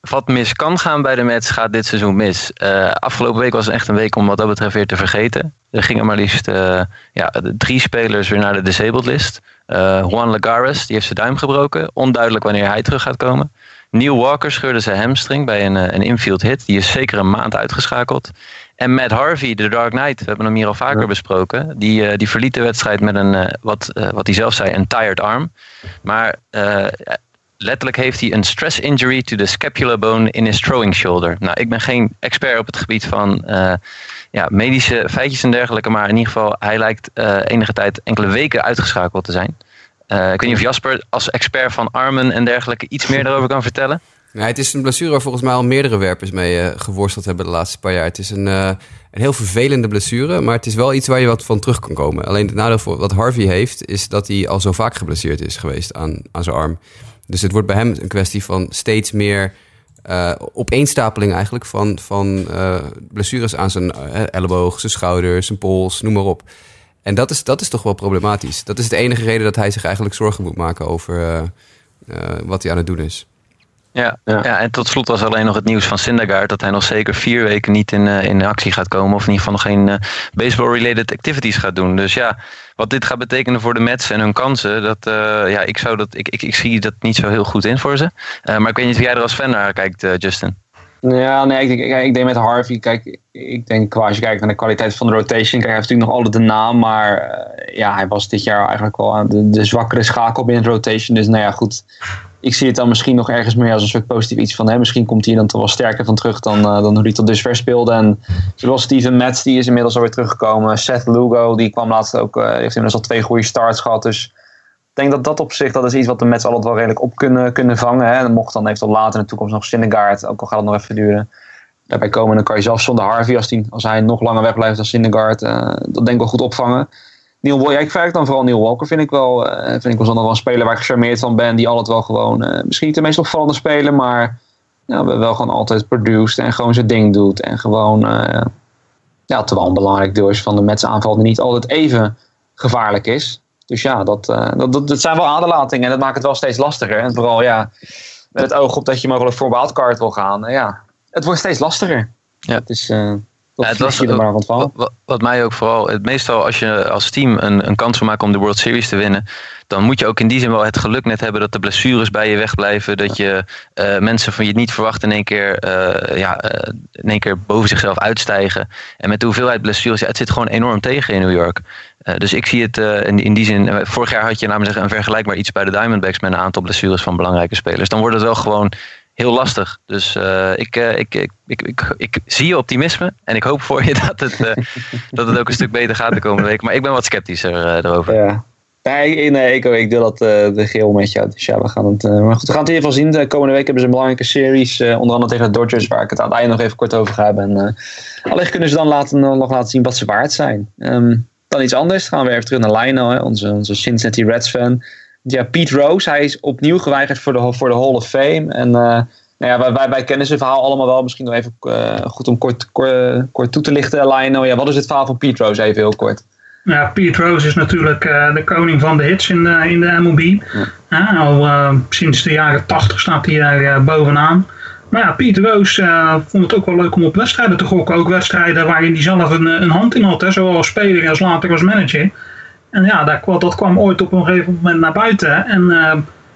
wat mis kan gaan bij de Mets, gaat dit seizoen mis. Uh, afgelopen week was echt een week om wat dat betreft weer te vergeten. Er gingen maar liefst uh, ja, drie spelers weer naar de disabled list. Uh, Juan Lagares, die heeft zijn duim gebroken. Onduidelijk wanneer hij terug gaat komen. Neil Walker scheurde zijn hamstring bij een, een infield hit. Die is zeker een maand uitgeschakeld. En Matt Harvey, de Dark Knight, we hebben hem hier al vaker besproken. Die, die verliet de wedstrijd met een, wat, wat hij zelf zei, een tired arm. Maar letterlijk heeft hij een stress injury to the scapular bone in his throwing shoulder. Nou, ik ben geen expert op het gebied van uh, ja, medische feitjes en dergelijke, maar in ieder geval, hij lijkt uh, enige tijd, enkele weken uitgeschakeld te zijn. Uh, ik weet niet of Jasper als expert van armen en dergelijke iets meer daarover kan vertellen. Ja, het is een blessure waar volgens mij al meerdere werpers mee geworsteld hebben de laatste paar jaar. Het is een, een heel vervelende blessure, maar het is wel iets waar je wat van terug kan komen. Alleen het nadeel voor wat Harvey heeft, is dat hij al zo vaak geblesseerd is geweest aan, aan zijn arm. Dus het wordt bij hem een kwestie van steeds meer uh, opeenstapeling eigenlijk van, van uh, blessures aan zijn uh, elleboog, zijn schouders, zijn pols, noem maar op. En dat is, dat is toch wel problematisch. Dat is de enige reden dat hij zich eigenlijk zorgen moet maken over wat hij aan het doen is. Ja, ja. ja, en tot slot was alleen nog het nieuws van Syndergaard dat hij nog zeker vier weken niet in, uh, in actie gaat komen. Of in ieder geval nog geen uh, baseball-related activities gaat doen. Dus ja, wat dit gaat betekenen voor de Mets en hun kansen, dat, uh, ja, ik, zou dat, ik, ik, ik zie dat niet zo heel goed in voor ze. maar ik weet niet of jij er als fan naar kijkt, Justin. Ja, nee, ik denk, ik denk met Harvey, kijk, ik denk als je kijkt naar de kwaliteit van de rotation, kijk, hij heeft natuurlijk nog altijd de naam, maar ja, hij was dit jaar eigenlijk wel de, de zwakkere schakel binnen de rotation. Dus nou ja, goed, ik zie het dan misschien nog ergens meer als een soort positief iets van. Hè, misschien komt hij dan toch wel sterker van terug dan, uh, dan hoe hij tot dusver speelde. En zoals Steven Metz, die is inmiddels alweer teruggekomen. Seth Lugo, die kwam laatst ook, uh, heeft inmiddels al twee goede starts gehad. Dus ik denk dat dat op zich, dat is iets wat de Mets altijd wel redelijk op kunnen, kunnen vangen. Hè. Mocht dan eventueel later in de toekomst nog Syndergaard, ook al gaat het nog even duren. Daarbij komen, dan kan je zelfs zonder Harvey, als, als hij nog langer wegblijft dan Syndergaard, uh, dat denk ik wel goed opvangen. Neil Walker, ja, ik verk dan vooral Neil Walker, vind ik wel. Uh, vind ik wel, wel een speler waar ik gecharmeerd van ben. Die altijd wel gewoon, uh, misschien niet de meest opvallende speler, maar nou, wel gewoon altijd produced en gewoon zijn ding doet. En gewoon, uh, ja, terwijl een belangrijk deel is van de Mets aanval die niet altijd even gevaarlijk is. Dus ja, dat, dat, dat, dat, zijn wel aderlatingen en dat maakt het wel steeds lastiger. En vooral ja, met het oog op dat je mogelijk voor wildcard wil gaan. ja, het wordt steeds lastiger. Ja. Het is ja, het was wat, wat, wat, mij ook vooral, het meestal als je als team een, een kans wil maken om de World Series te winnen, dan moet je ook in die zin wel het geluk net hebben dat de blessures bij je wegblijven, dat je uh, mensen van je niet verwacht in één keer, uh, ja, uh, in één keer boven zichzelf uitstijgen. En met de hoeveelheid blessures, ja, het zit gewoon enorm tegen in New York. dus ik zie het in, in, die zin, vorig jaar had je namelijk een vergelijkbaar iets bij de Diamondbacks met een aantal blessures van belangrijke spelers. Dan wordt het wel gewoon heel lastig. Dus ik, uh, ik, ik, ik, ik, ik, zie je optimisme en ik hoop voor je dat het, uh, dat het ook een stuk beter gaat de komende week. Maar ik ben wat sceptischer erover. Ja. Nee, nee ik, ik deel dat de geel met jou. Dus ja, we gaan het, maar goed, we gaan het in ieder geval zien. De komende week hebben ze een belangrijke series. onder andere tegen de Dodgers, waar ik het aan het einde nog even kort over ga hebben. En allicht kunnen ze dan laten, nog laten zien wat ze waard zijn. Um, dan iets anders. Gaan we even terug naar Lionel, hè, onze, onze Cincinnati Reds fan ja, Pete Rose, hij is opnieuw geweigerd voor de, voor de Hall of Fame. En uh, nou ja, wij, wij, kennen zijn verhaal allemaal wel. Misschien nog even uh, goed om kort, kort, kort, toe te lichten, Lionel. Ja, wat is het verhaal van Pete Rose? Even heel kort. Ja, Pete Rose is natuurlijk uh, de koning van de hits in de, in de MLB. Ja. al sinds de jaren 80 staat hij daar bovenaan. Maar ja, Pete Rose vond het ook wel leuk om op wedstrijden te gokken. Ook wedstrijden waarin hij zelf een, een hand in had. Hè, zowel als speler als later als manager. En ja, dat, kwam ooit op een gegeven moment naar buiten. En uh,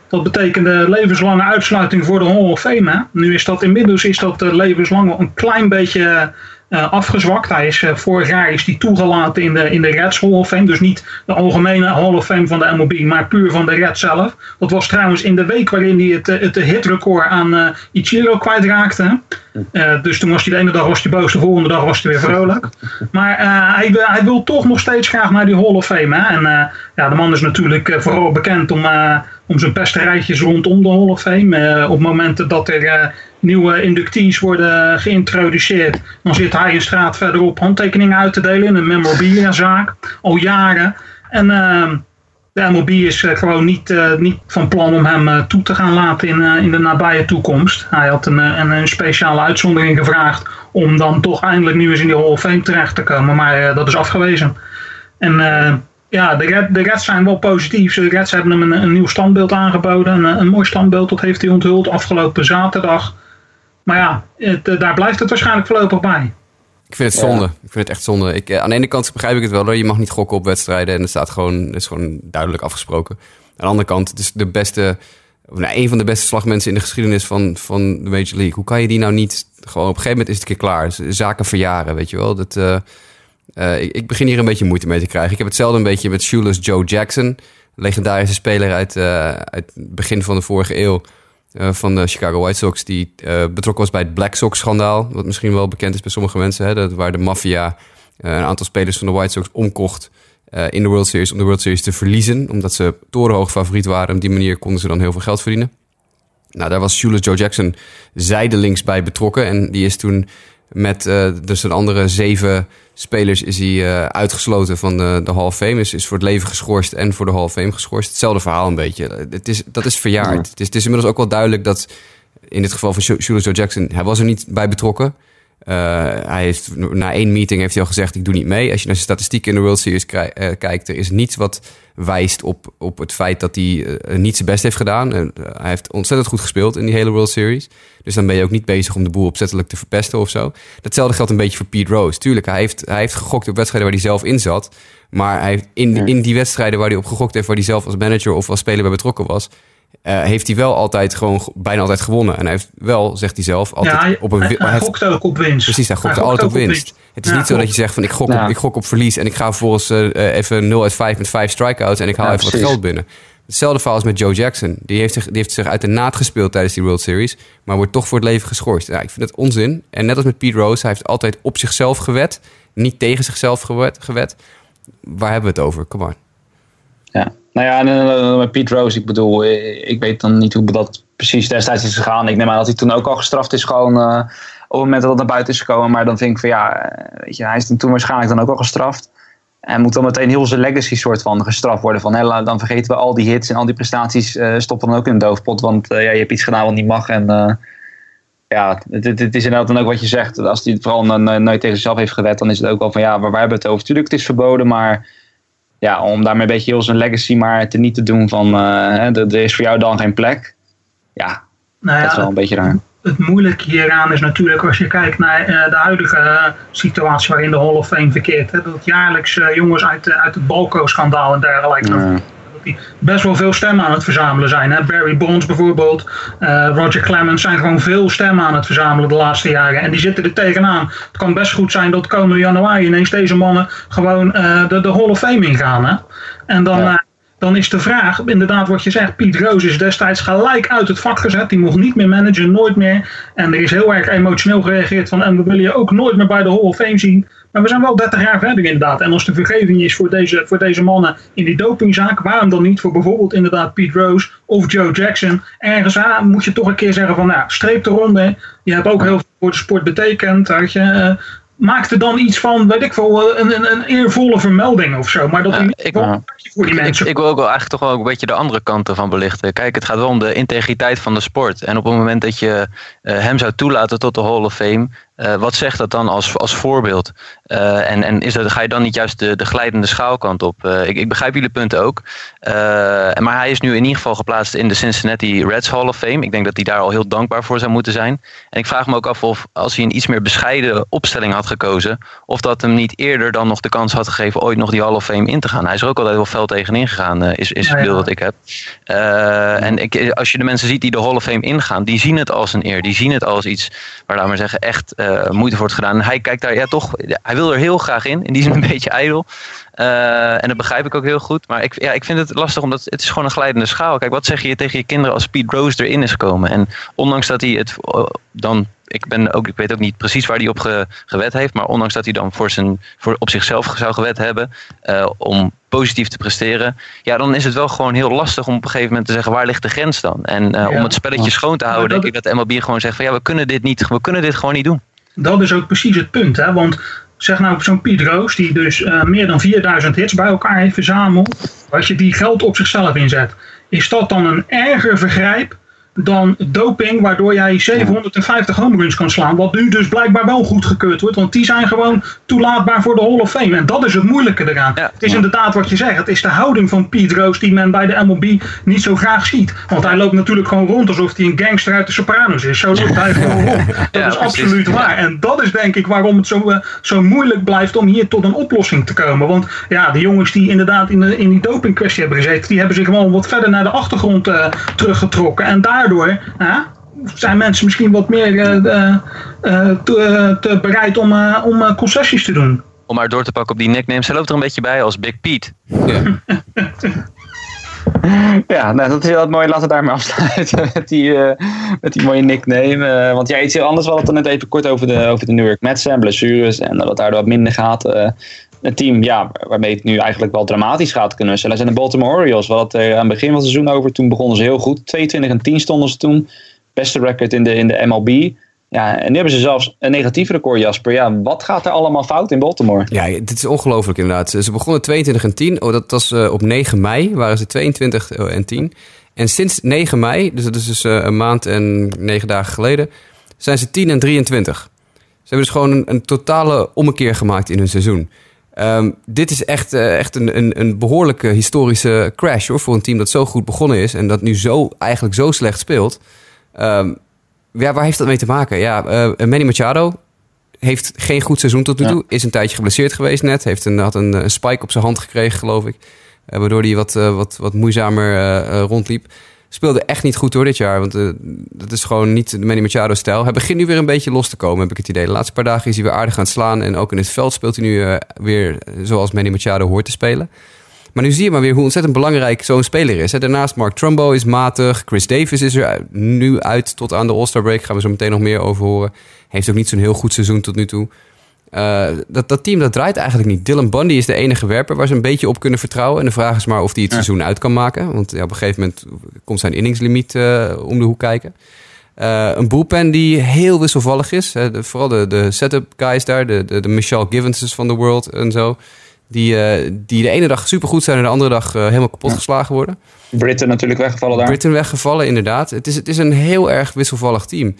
dat betekende levenslange uitsluiting voor de Hall. Nu is dat inmiddels is dat uh, levenslang een klein beetje uh, afgezwakt. Hij is, uh, vorig jaar is hij toegelaten in de, in de Reds Hall of Fame. Dus niet de algemene Hall of Fame van de MLB, maar puur van de Reds zelf. Dat was trouwens in de week waarin hij het, het hitrecord aan uh, Ichiro kwijtraakte. Dus toen was hij de ene dag was hij boos, de volgende dag was hij weer vrolijk. Maar hij, hij, wil toch nog steeds graag naar die Hall of Fame. Hè? En ja, de man is natuurlijk vooral bekend om, om zijn pesterijtjes rondom de Hall of Fame. op momenten dat er nieuwe inductees worden geïntroduceerd, dan zit hij een straat verderop handtekeningen uit te delen in een memorabilia-zaak, al jaren. En uh, de MLB is uh, gewoon niet, niet van plan om hem toe te gaan laten in, in de nabije toekomst. Hij had een, een, een, speciale uitzondering gevraagd om dan toch eindelijk nu eens in die Hall of Fame terecht te komen, maar dat is afgewezen. En ja, de, Red, de Reds zijn wel positief. De Reds hebben hem een, een nieuw standbeeld aangeboden. Een, een mooi standbeeld, dat heeft hij onthuld afgelopen zaterdag. Maar ja, het, eh, daar blijft het waarschijnlijk voorlopig bij. Ik vind het zonde. Ik vind het echt zonde. Ik, eh, aan de ene kant begrijp ik het wel. Hoor. Je mag niet gokken op wedstrijden. En het staat gewoon, het is gewoon duidelijk afgesproken. Aan de andere kant, het is de beste nou, een van de beste slagmensen in de geschiedenis van, van de Major League. Hoe kan je die nou niet... Gewoon op een gegeven moment is het een keer klaar. Zaken verjaren, weet je wel. Dat, uh, uh, ik, begin hier een beetje moeite mee te krijgen. Ik heb hetzelfde een beetje met Shoeless Joe Jackson. Legendarische speler uit, uh, uit het begin van de vorige eeuw. van de Chicago White Sox. Die betrokken was bij het Black Sox schandaal. Wat misschien wel bekend is bij sommige mensen. Hè, dat, waar de maffia een aantal spelers van de White Sox omkocht in de World Series om de World Series te verliezen. Omdat ze torenhoog favoriet waren. Op die manier konden ze dan heel veel geld verdienen. Nou, daar was Shoeless Joe Jackson zijdelings bij betrokken. En die is toen met uh, dus een andere zeven spelers is hij uh, uitgesloten van de, de Hall of Fame. Is, is voor het leven geschorst en voor de Hall of Fame geschorst. Hetzelfde verhaal een beetje. Het is, dat is verjaard. Het, is, het is inmiddels ook wel duidelijk dat in dit geval van Joe Jackson... hij was er niet bij betrokken. Uh, hij heeft na één meeting heeft hij al gezegd: ik doe niet mee. Als je naar zijn statistieken in de World Series uh, kijkt, er is niets wat wijst op, op het feit dat hij uh, niet zijn best heeft gedaan. hij heeft ontzettend goed gespeeld in die hele World Series. Dus dan ben je ook niet bezig om de boel opzettelijk te verpesten of zo. Datzelfde geldt een beetje voor Pete Rose. Tuurlijk, hij heeft, hij heeft gegokt op wedstrijden waar hij zelf in zat. Maar hij heeft in, in die wedstrijden waar hij op gegokt heeft, waar hij zelf als manager of als speler bij betrokken was, uh, heeft hij wel altijd gewoon bijna altijd gewonnen. En hij heeft wel, zegt hij zelf, altijd ja, hij, op een hij, hij gokt ook op winst. Precies, hij gokt altijd op winst. winst. Het is ja, niet zo dat je zegt van ik gok, ja. op, ik gok op verlies en ik ga vervolgens uh, even 0 uit 5 met 5 strikeouts en ik haal even precies. wat geld binnen. Hetzelfde verhaal is met Joe Jackson. Die heeft, zich, die heeft zich uit de naad gespeeld tijdens die World Series, maar wordt toch voor het leven geschorst. Ja, ik vind het onzin. En net als met Pete Rose, hij heeft altijd op zichzelf gewet, niet tegen zichzelf gewet. gewet. Waar hebben we het over? Kom maar. Ja, nou ja, en met Pete Rose, ik bedoel, ik weet dan niet hoe dat precies destijds is gegaan. Ik neem aan dat hij toen ook al gestraft is, gewoon uh, op het moment dat het naar buiten is gekomen. Maar dan vind ik van ja, weet je, hij is toen waarschijnlijk dan ook al gestraft. En moet dan meteen heel zijn legacy soort van gestraft worden. Van, hè, dan vergeten we al die hits en al die prestaties uh, stoppen dan ook in een doofpot. Want ja, je hebt iets gedaan wat niet mag. En ja, het, het, is inderdaad dan ook wat je zegt. Als hij het vooral nooit tegen zichzelf heeft gewet, dan is het ook wel van ja, waar, waar hebben we het over? Tuurlijk, het is verboden, maar ja, om daarmee een beetje heel zijn legacy maar te niet te doen van uh, er is voor jou dan geen plek. Ja, nou ja, dat is wel een beetje raar. Het moeilijke hieraan is natuurlijk als je kijkt naar uh, de huidige uh, situatie waarin de Hall of Fame verkeert. Hè, dat jaarlijks jongens uit, uit het Balco-schandaal en dergelijke. Ja die best wel veel stemmen aan het verzamelen zijn. Hè? Barry Bonds bijvoorbeeld, uh, Roger Clemens zijn gewoon veel stemmen aan het verzamelen de laatste jaren. En die zitten er tegenaan. Het kan best goed zijn dat komende januari ineens deze mannen gewoon uh, de, de Hall of Fame ingaan. Hè? En dan... Ja. Uh, dan is de vraag, inderdaad wat je zegt, Piet Roos is destijds gelijk uit het vak gezet. Die mocht niet meer managen, nooit meer. En er is heel erg emotioneel gereageerd van, en we willen je ook nooit meer bij de Hall of Fame zien. Maar we zijn wel 30 jaar verder inderdaad. En als de vergeving is voor deze, voor deze mannen in die dopingzaak, waarom dan niet voor bijvoorbeeld inderdaad Pete Rose of Joe Jackson? Ergens aan moet je toch een keer zeggen van, nou, streep de ronde. Je hebt ook heel veel voor de sport betekend. Weet je, uh, maak er dan iets van, weet ik veel, een, een, een eervolle vermelding of zo. Maar dat ja, ik, voor die mensen. Ik, ik, wil ook wel eigenlijk toch wel een beetje de andere kant ervan belichten. Kijk, het gaat wel om de integriteit van de sport. En op het moment dat je uh, hem zou toelaten tot de Hall of Fame, uh, wat zegt dat dan als, als voorbeeld? Uh, en en is dat, ga je dan niet juist de, de glijdende schaalkant op? Uh, ik, ik begrijp jullie punten ook. maar hij is nu in ieder geval geplaatst in de Cincinnati Reds Hall of Fame. Ik denk dat hij daar al heel dankbaar voor zou moeten zijn. En ik vraag me ook af of als hij een iets meer bescheiden opstelling had gekozen, of dat hem niet eerder dan nog de kans had gegeven ooit nog die Hall of Fame in te gaan. Hij is er ook altijd wel fel tegenin gegaan, is, is het beeld dat ik heb. en ik, als je de mensen ziet die de Hall of Fame ingaan, die zien het als een eer. Die zien het als iets waar, laten we zeggen, echt uh, moeite voor wordt gedaan. En hij kijkt daar, ja toch, hij wil er heel graag in. In die zin een beetje ijdel. Uh, en dat begrijp ik ook heel goed. Maar ik, ja, ik vind het lastig, omdat het is gewoon een glijdende schaal. Kijk, wat zeg je tegen je kinderen als Pete Rose erin is gekomen? En ondanks dat hij het dan ik, ben ook, ik weet ook niet precies waar hij op ge, gewet heeft. Maar ondanks dat hij dan voor zijn, voor op zichzelf zou gewet hebben. Om positief te presteren. Ja, dan is het wel gewoon heel lastig om op een gegeven moment te zeggen waar ligt de grens dan. En uh, ja. om het spelletje schoon te houden, denk ik dat MLB gewoon zegt van ja, we kunnen dit niet, we kunnen dit gewoon niet doen. Dat is ook precies het punt, hè? Want zeg nou zo'n Piet Roos, die dus uh, meer dan 4000 hits bij elkaar heeft verzameld, als je die geld op zichzelf inzet, is dat dan een erger vergrijp dan doping, waardoor jij 750 home runs kan slaan. Wat nu dus blijkbaar wel goedgekeurd wordt, want die zijn gewoon toelaatbaar voor de Hall of Fame. En dat is het moeilijke eraan. Ja. Het is inderdaad wat je zegt, het is de houding van Pete Rose die men bij de MLB niet zo graag ziet. Want hij loopt natuurlijk gewoon rond alsof hij een gangster uit de Sopranos is. Zo loopt hij gewoon rond. Dat Ja, is precies. absoluut waar. En dat is denk ik waarom het zo, eh, zo moeilijk blijft om hier tot een oplossing te komen. Want ja, de jongens die inderdaad in, de, in die dopingkwestie hebben gezeten, die hebben zich gewoon wat verder naar de achtergrond eh, teruggetrokken. En daardoor hè, zijn mensen misschien wat meer eh, eh, eh, te, te bereid om, om concessies te doen. Om maar door te pakken op die nicknames. Hij loopt er een beetje bij als Big Pete. Ja. Ja, nou, dat is heel mooi. Laten we daarmee afsluiten met die, eh, met die mooie nickname. Eh, want ja, iets heel anders. We hadden het net even kort over de, over de New York Mets en blessures. En dat het daardoor wat minder gaat. Eh, een team ja, waarmee het nu eigenlijk wel dramatisch gaat kunnen zijn. Dat zijn de Baltimore Orioles. We hadden het er aan het begin van het seizoen over. Toen begonnen ze heel goed. 22 en 10 stonden ze toen. Beste record in de, in de MLB. Ja, en nu hebben ze zelfs een negatief record, Jasper. Ja, wat gaat er allemaal fout in Baltimore? Ja, dit is ongelooflijk inderdaad. Ze begonnen 22 en 10. Oh, dat was eh, op 9 mei, waren ze 22 en 10. En sinds 9 mei, dus dat is dus eh, een maand en 9 dagen geleden, zijn ze 10 en 23. Ze hebben dus gewoon een, een totale ommekeer gemaakt in hun seizoen. Ehm, dit is echt, eh, echt een, een, een behoorlijke historische crash hoor, voor een team dat zo goed begonnen is en dat nu zo, eigenlijk zo slecht speelt. Ehm, ja, waar heeft dat mee te maken? Ja, eh, Manny Machado heeft geen goed seizoen tot nu Ja. toe. Is een tijdje geblesseerd geweest net. Heeft een, had een, een spike op zijn hand gekregen, geloof ik. Eh, waardoor hij wat, eh, wat, wat moeizamer eh, eh, rondliep. Speelde echt niet goed door dit jaar. Want eh, dat is gewoon niet de Manny Machado-stijl. Hij begint nu weer een beetje los te komen, heb ik het idee. De laatste paar dagen is hij weer aardig aan het slaan. En ook in het veld speelt hij nu eh, weer zoals Manny Machado hoort te spelen. Maar nu zie je maar weer hoe ontzettend belangrijk zo'n speler is. Daarnaast Mark Trumbo is matig. Chris Davis is er nu uit tot aan de All-Star break. Gaan we zo meteen nog meer over horen. Heeft ook niet zo'n heel goed seizoen tot nu toe. Eh, dat, dat team dat draait eigenlijk niet. Dylan Bundy is de enige werper waar ze een beetje op kunnen vertrouwen. En de vraag is maar of hij het Ja. seizoen uit kan maken. Want ja, op een gegeven moment komt zijn inningslimiet eh, om de hoek kijken. Eh, een bullpen die heel wisselvallig is. Hè. De- vooral de, de setup guys daar, de, de, de Michelle Givenses van de world en zo. Die, die de ene dag supergoed zijn en de andere dag helemaal kapot Ja. geslagen worden. Britten natuurlijk weggevallen daar. Britain weggevallen, inderdaad. Het is, het is een heel erg wisselvallig team.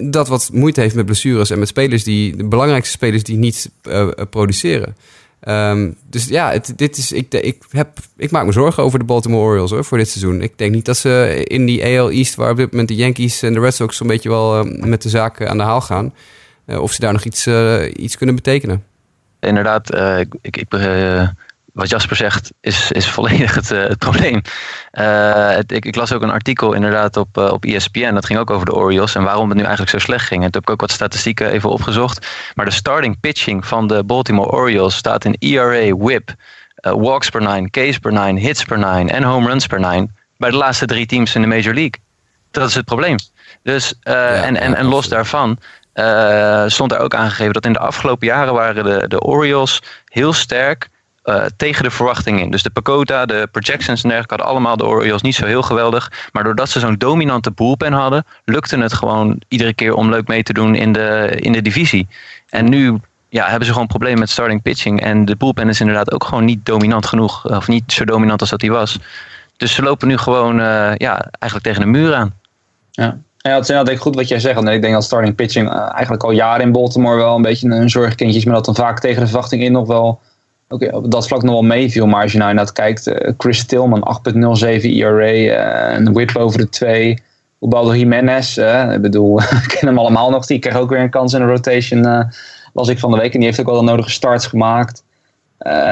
Dat wat moeite heeft met blessures en met spelers die, de belangrijkste spelers die niet eh, produceren. Ehm, dus ja, het, dit is, ik, ik, heb, ik maak me zorgen over de Baltimore Orioles hoor, voor dit seizoen. Ik denk niet dat ze in die AL East, waar op dit moment de Yankees en de Red Sox zo'n beetje wel eh, met de zaak aan de haal gaan, eh, of ze daar nog iets, iets kunnen betekenen. Inderdaad, ik, ik, wat Jasper zegt is, is volledig het, eh, het probleem. Eh, het- ik, ik las ook een artikel inderdaad op, eh, op ESPN. Dat ging ook over de Orioles en waarom het nu eigenlijk zo slecht ging. En toen heb ik ook wat statistieken even opgezocht. Maar de starting pitching van de Baltimore Orioles staat in ERA, WHIP, walks per nine, Ks per nine, hits per nine en home runs per nine. Bij de laatste drie teams in de Major League. Dat is het probleem. Dus, en, en, en los daarvan stond er ook aangegeven dat in de afgelopen jaren waren de, de Orioles heel sterk eh, tegen de verwachting in. Dus de Pakota, de projections en dergelijke hadden allemaal de Orioles niet zo heel geweldig. Maar doordat ze zo'n dominante bullpen hadden, lukte het gewoon iedere keer om leuk mee te doen in de, in de divisie. En nu ja, hebben ze gewoon problemen met starting pitching. En de bullpen is inderdaad ook gewoon niet dominant genoeg. Of niet zo dominant als dat hij was. Dus ze lopen nu gewoon eh, ja, eigenlijk tegen de muur aan. Ja. Ja, het is inderdaad goed wat jij zegt. Want ik denk dat starting pitching eh, eigenlijk al jaren in Baltimore wel een beetje een zorgkindje is. Maar dat dan vaak tegen de verwachting in nog wel op dat vlak nog wel meeviel. Maar als je nou inderdaad kijkt, eh, Chris Tillman 8.07 ERA, een whip over de 2. Ubaldo Jimenez, ik bedoel, ik ken hem allemaal nog. Die kreeg ook weer een kans in de rotation, eh, las ik van de week. En die heeft ook wel de nodige starts gemaakt.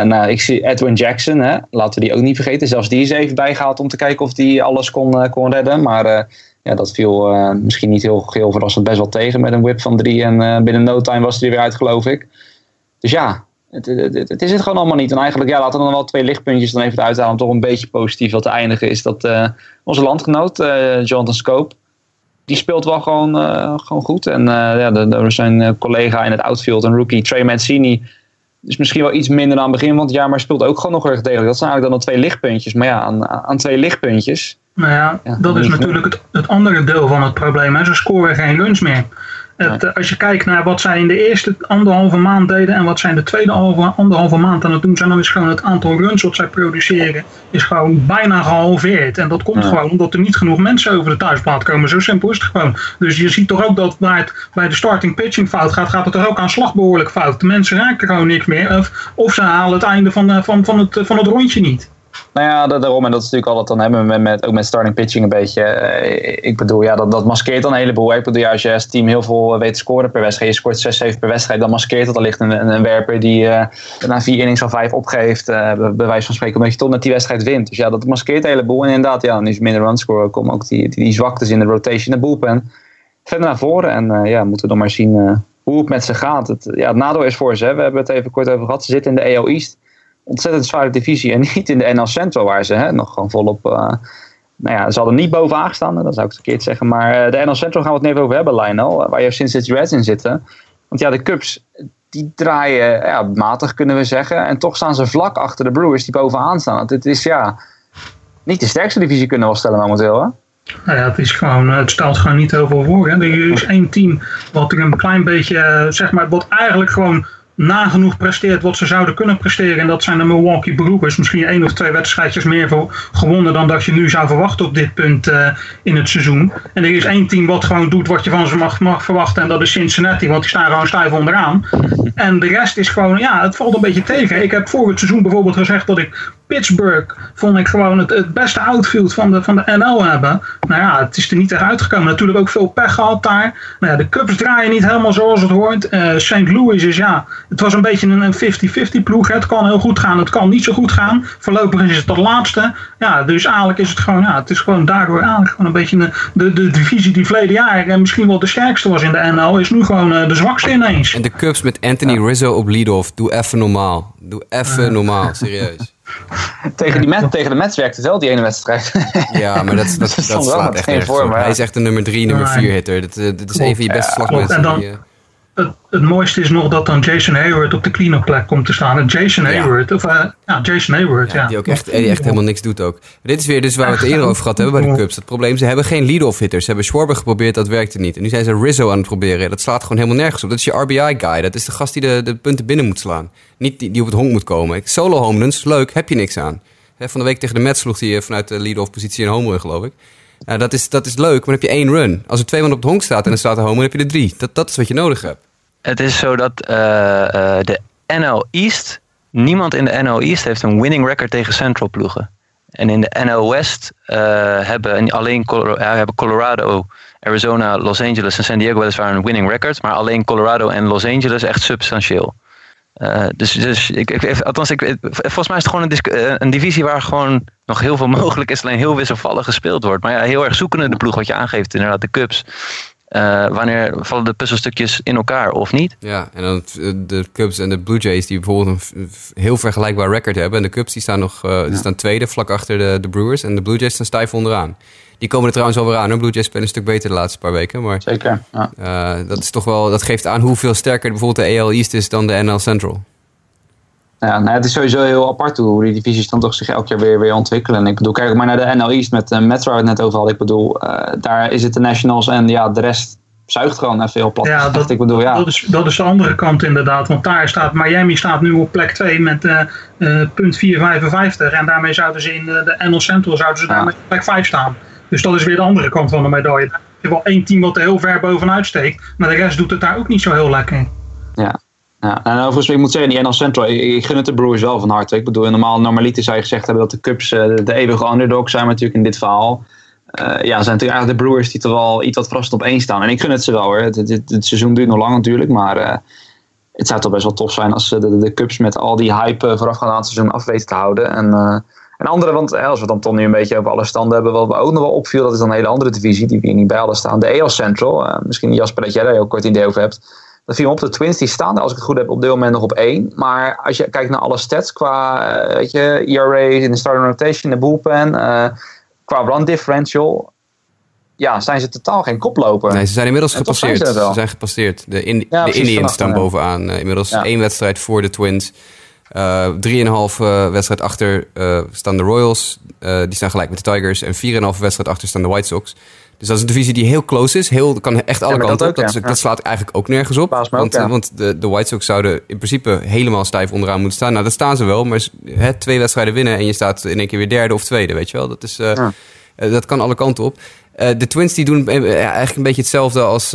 Nou, ik zie Edwin Jackson, hè, laten we die ook niet vergeten. Zelfs die is even bijgehaald om te kijken of die alles kon, kon redden. Maar ja, dat viel misschien niet heel, heel verrassend best wel tegen met een whip van drie. En binnen no time was hij er weer uit, geloof ik. Dus ja, het, het, het, het is het gewoon allemaal niet. En eigenlijk, ja, laten we dan wel twee lichtpuntjes dan even uithalen om toch een beetje positief wat te eindigen. Is dat eh, onze landgenoot, eh, Jonathan Scope, die speelt wel gewoon, eh, gewoon goed. En ja, de, zijn collega in het outfield, een rookie, Trey Mancini, is misschien wel iets minder aan het begin van het jaar, maar speelt ook gewoon nog erg degelijk. Dat zijn eigenlijk dan de twee lichtpuntjes. Maar ja, aan, aan twee lichtpuntjes. Nou ja, Ja, dat is natuurlijk het, het andere deel van het probleem. Hè. Ze scoren geen runs meer. Het, eh, als je kijkt naar wat zij in de eerste anderhalve maand deden en wat zij in de tweede anderhalve maand aan het doen zijn, dan is gewoon het aantal runs wat zij produceren is gewoon bijna gehalveerd. En dat komt gewoon omdat er niet genoeg mensen over de thuisplaat komen. Zo simpel is het gewoon. Dus je ziet toch ook dat bij, het, bij de starting pitching fout gaat, gaat het er ook aan slag behoorlijk fout. De mensen raken gewoon niks meer. Of, of ze halen het einde van, eh, van, van, het, van het rondje niet. Nou ja, daarom. En dat is natuurlijk al wat dan hebben we met, ook met starting pitching een beetje. Eh, ik bedoel, ja, dat, dat maskeert dan een heleboel. Ik bedoel, als je als team heel veel weet te scoren per wedstrijd, je scoort 6, 7 per wedstrijd, dan maskeert dat allicht een, een, werper die uh, na vier innings al vijf opgeeft, uh, bij wijze van spreken, omdat je toch net die wedstrijd wint. Dus ja, dat maskeert een heleboel. En inderdaad, ja, nu is minder run scoren, komen ook die, die, zwaktes in de rotation, de bullpen verder naar voren. En ja, moeten we dan maar zien hoe het met ze gaat. Het, ja, het nadeel is voor ze, we hebben het even kort over gehad, ze zitten in de AL East ontzettend zware divisie. En niet in de NL Central, waar ze hè, nog gewoon volop. Uh, nou ja, ze hadden niet bovenaan gestaan, dat zou ik verkeerd zeggen. Maar uh, de NL Central gaan we het even over hebben, Lionel. Waar je Cincinnati Reds in zitten. Want ja, de Cubs, die draaien ja, matig, kunnen we zeggen. En toch staan ze vlak achter de Brewers die bovenaan staan. Het is ja, niet de sterkste divisie kunnen we wel stellen momenteel, hè? Nou ja, het, is gewoon, het stelt gewoon niet heel veel voor. Hè. Er is één team wat er een klein beetje, zeg maar, wat eigenlijk gewoon nagenoeg presteert wat ze zouden kunnen presteren. En dat zijn de Milwaukee Brewers. Misschien één of twee wedstrijdjes meer voor gewonnen dan dat je nu zou verwachten op dit punt uh, in het seizoen. En er is één team wat gewoon doet wat je van ze mag, mag verwachten. En dat is Cincinnati, want die staan gewoon stijf onderaan. En de rest is gewoon, ja, het valt een beetje tegen. Ik heb voor het seizoen bijvoorbeeld gezegd dat ik Pittsburgh vond ik gewoon het, het beste outfield van de, van de NL hebben. Nou ja, het is er niet echt uitgekomen. Natuurlijk ook veel pech gehad daar. Nou ja, de Cubs draaien niet helemaal zoals het hoort. Uh, St. Louis is ja, het was een beetje een 50-50 ploeg. Het kan heel goed gaan, het kan niet zo goed gaan. Voorlopig is het dat laatste. Ja, dus eigenlijk is het gewoon, ja, het is gewoon daardoor eigenlijk gewoon een beetje de, de, de divisie die verleden jaar en misschien wel de sterkste was in de NL, is nu gewoon uh, de zwakste ineens. En de Cubs met Anthony Rizzo op lead-off. Doe even normaal. Doe even normaal, serieus. tegen, die Met, tegen de Mets werkte wel, die ene wedstrijd. ja, maar dat, dat, dat, slaat echt voor. Hij is echt een nummer 3, nummer 4 hitter. Dat, eh, dat is een van je beste slagmensen. Het, mooiste is nog dat dan Jason Hayward op de clean-up plek komt te staan. En Jason Hayward, of uh, ja, Jason Hayward, ja. Die ook echt, die echt helemaal niks doet ook. dit is weer dus waar we het eerder over gehad hebben bij de Cubs. Het probleem, ze hebben geen lead-off hitters. Ze hebben Schwarber geprobeerd, dat werkte niet. En nu zijn ze Rizzo aan het proberen. Dat slaat gewoon helemaal nergens op. Dat is je RBI-guy. Dat is de gast die de, de punten binnen moet slaan. Niet die, die op het honk moet komen. Solo home runs, leuk, heb je niks aan. Van de week tegen de Mets sloeg hij eh, vanuit de lead-off positie een home run, geloof ik. Uh, dat, is, dat is leuk, maar dan heb je één run. Als er twee man op het honk staat en er staat een home, dan heb je er drie. Dat, dat is wat je nodig hebt. Het is zo dat uh, uh, de NL East, niemand in de NL East heeft een winning record tegen Central ploegen. En in de NL West hebben alleen Colorado, Arizona, Los Angeles en San Diego weliswaar een winning record. Maar alleen Colorado en Los Angeles echt substantieel. Uh, dus dus ik, ik, althans, ik, volgens mij is het gewoon een, eh, een, divisie waar gewoon nog heel veel mogelijk is, alleen heel wisselvallig gespeeld wordt. Maar ja, heel erg zoekende de ploeg wat je aangeeft, inderdaad, de Cubs. Uh, wanneer vallen de puzzelstukjes in elkaar of niet? Ja, en dan de Cubs en de Blue Jays die bijvoorbeeld een heel vergelijkbaar record hebben. En de Cubs die staan nog uh, die staan tweede vlak achter de, de Brewers. En de Blue Jays staan stijf onderaan. Die komen er trouwens alweer aan. De Blue Jays spelen een stuk beter de laatste paar weken. Maar, Zeker. Ja. Uh, dat, is toch wel, dat geeft aan hoeveel sterker bijvoorbeeld de AL East is dan de NL Central. Ja, nou, het is sowieso heel apart hoe die divisies dan toch zich elk jaar weer, weer ontwikkelen. En ik bedoel, kijk maar naar de NL East met uh, Metro het net over hadden. Ik bedoel, uh, daar is het de Nationals en ja, de rest zuigt gewoon even heel plat. Ja, dat, ik bedoel, ja. dat, is, dat is de andere kant inderdaad. Want daar staat Miami staat nu op plek 2 met uh, uh, punt 455. En daarmee zouden ze in de, NL Central zouden ze daar met plek 5 staan. Dus dat is weer de andere kant van de medaille. Je hebt wel één team wat er heel ver bovenuit steekt. Maar de rest doet het daar ook niet zo heel lekker. Ja, ja, en overigens, ik moet zeggen, die NL Central, ik, gun het de Brewers wel van harte. Ik bedoel, normaal, normaliter zou je gezegd hebben dat de Cubs uh, de, eeuwige underdog zijn, maar natuurlijk in dit verhaal. Uh, ja, zijn natuurlijk eigenlijk de Brewers die toch wel iets wat verrassend op één staan. En ik gun het ze wel hoor. Het, seizoen duurt nog lang natuurlijk, maar uh, het zou toch best wel tof zijn als de, de, de Cubs met al die hype voorafgaand aan het seizoen af weten te houden. En, en andere, want als we dan toch nu een beetje over alle standen hebben, wat we ook nog wel opviel, dat is dan een hele andere divisie die we hier niet bij hadden staan. De AL Central, misschien Jasper dat jij daar heel kort idee over hebt. Dat viel op. De Twins die staan, als ik het goed heb, op dit moment nog op één. Maar als je kijkt naar alle stats qua weet je, ERA in de starting rotation, de bullpen, uh, qua run differential, ja, zijn ze totaal geen koploper. Nee, ze zijn inmiddels gepasseerd. Zijn ze, ze, zijn gepasseerd. De, in, ja, de Indians staan bovenaan. Uh, inmiddels ja. één wedstrijd voor de Twins. Drieënhalf wedstrijd achter staan de Royals. die staan gelijk met de Tigers. En 4,5 wedstrijd achter staan de White Sox. Dus dat is een divisie die heel close is. Heel, kan echt alle dat kanten op. ook, Dat, is- dat slaat eigenlijk ook nergens op. Ook, want eh, want de, de White Sox zouden in principe helemaal stijf onderaan moeten staan. Nou, dat staan ze wel. Maar hè, twee wedstrijden winnen en je staat in één keer weer derde of tweede. Weet je wel? Dat, is, eh, eh, dat kan alle kanten op. De Twins die doen eigenlijk een beetje hetzelfde als,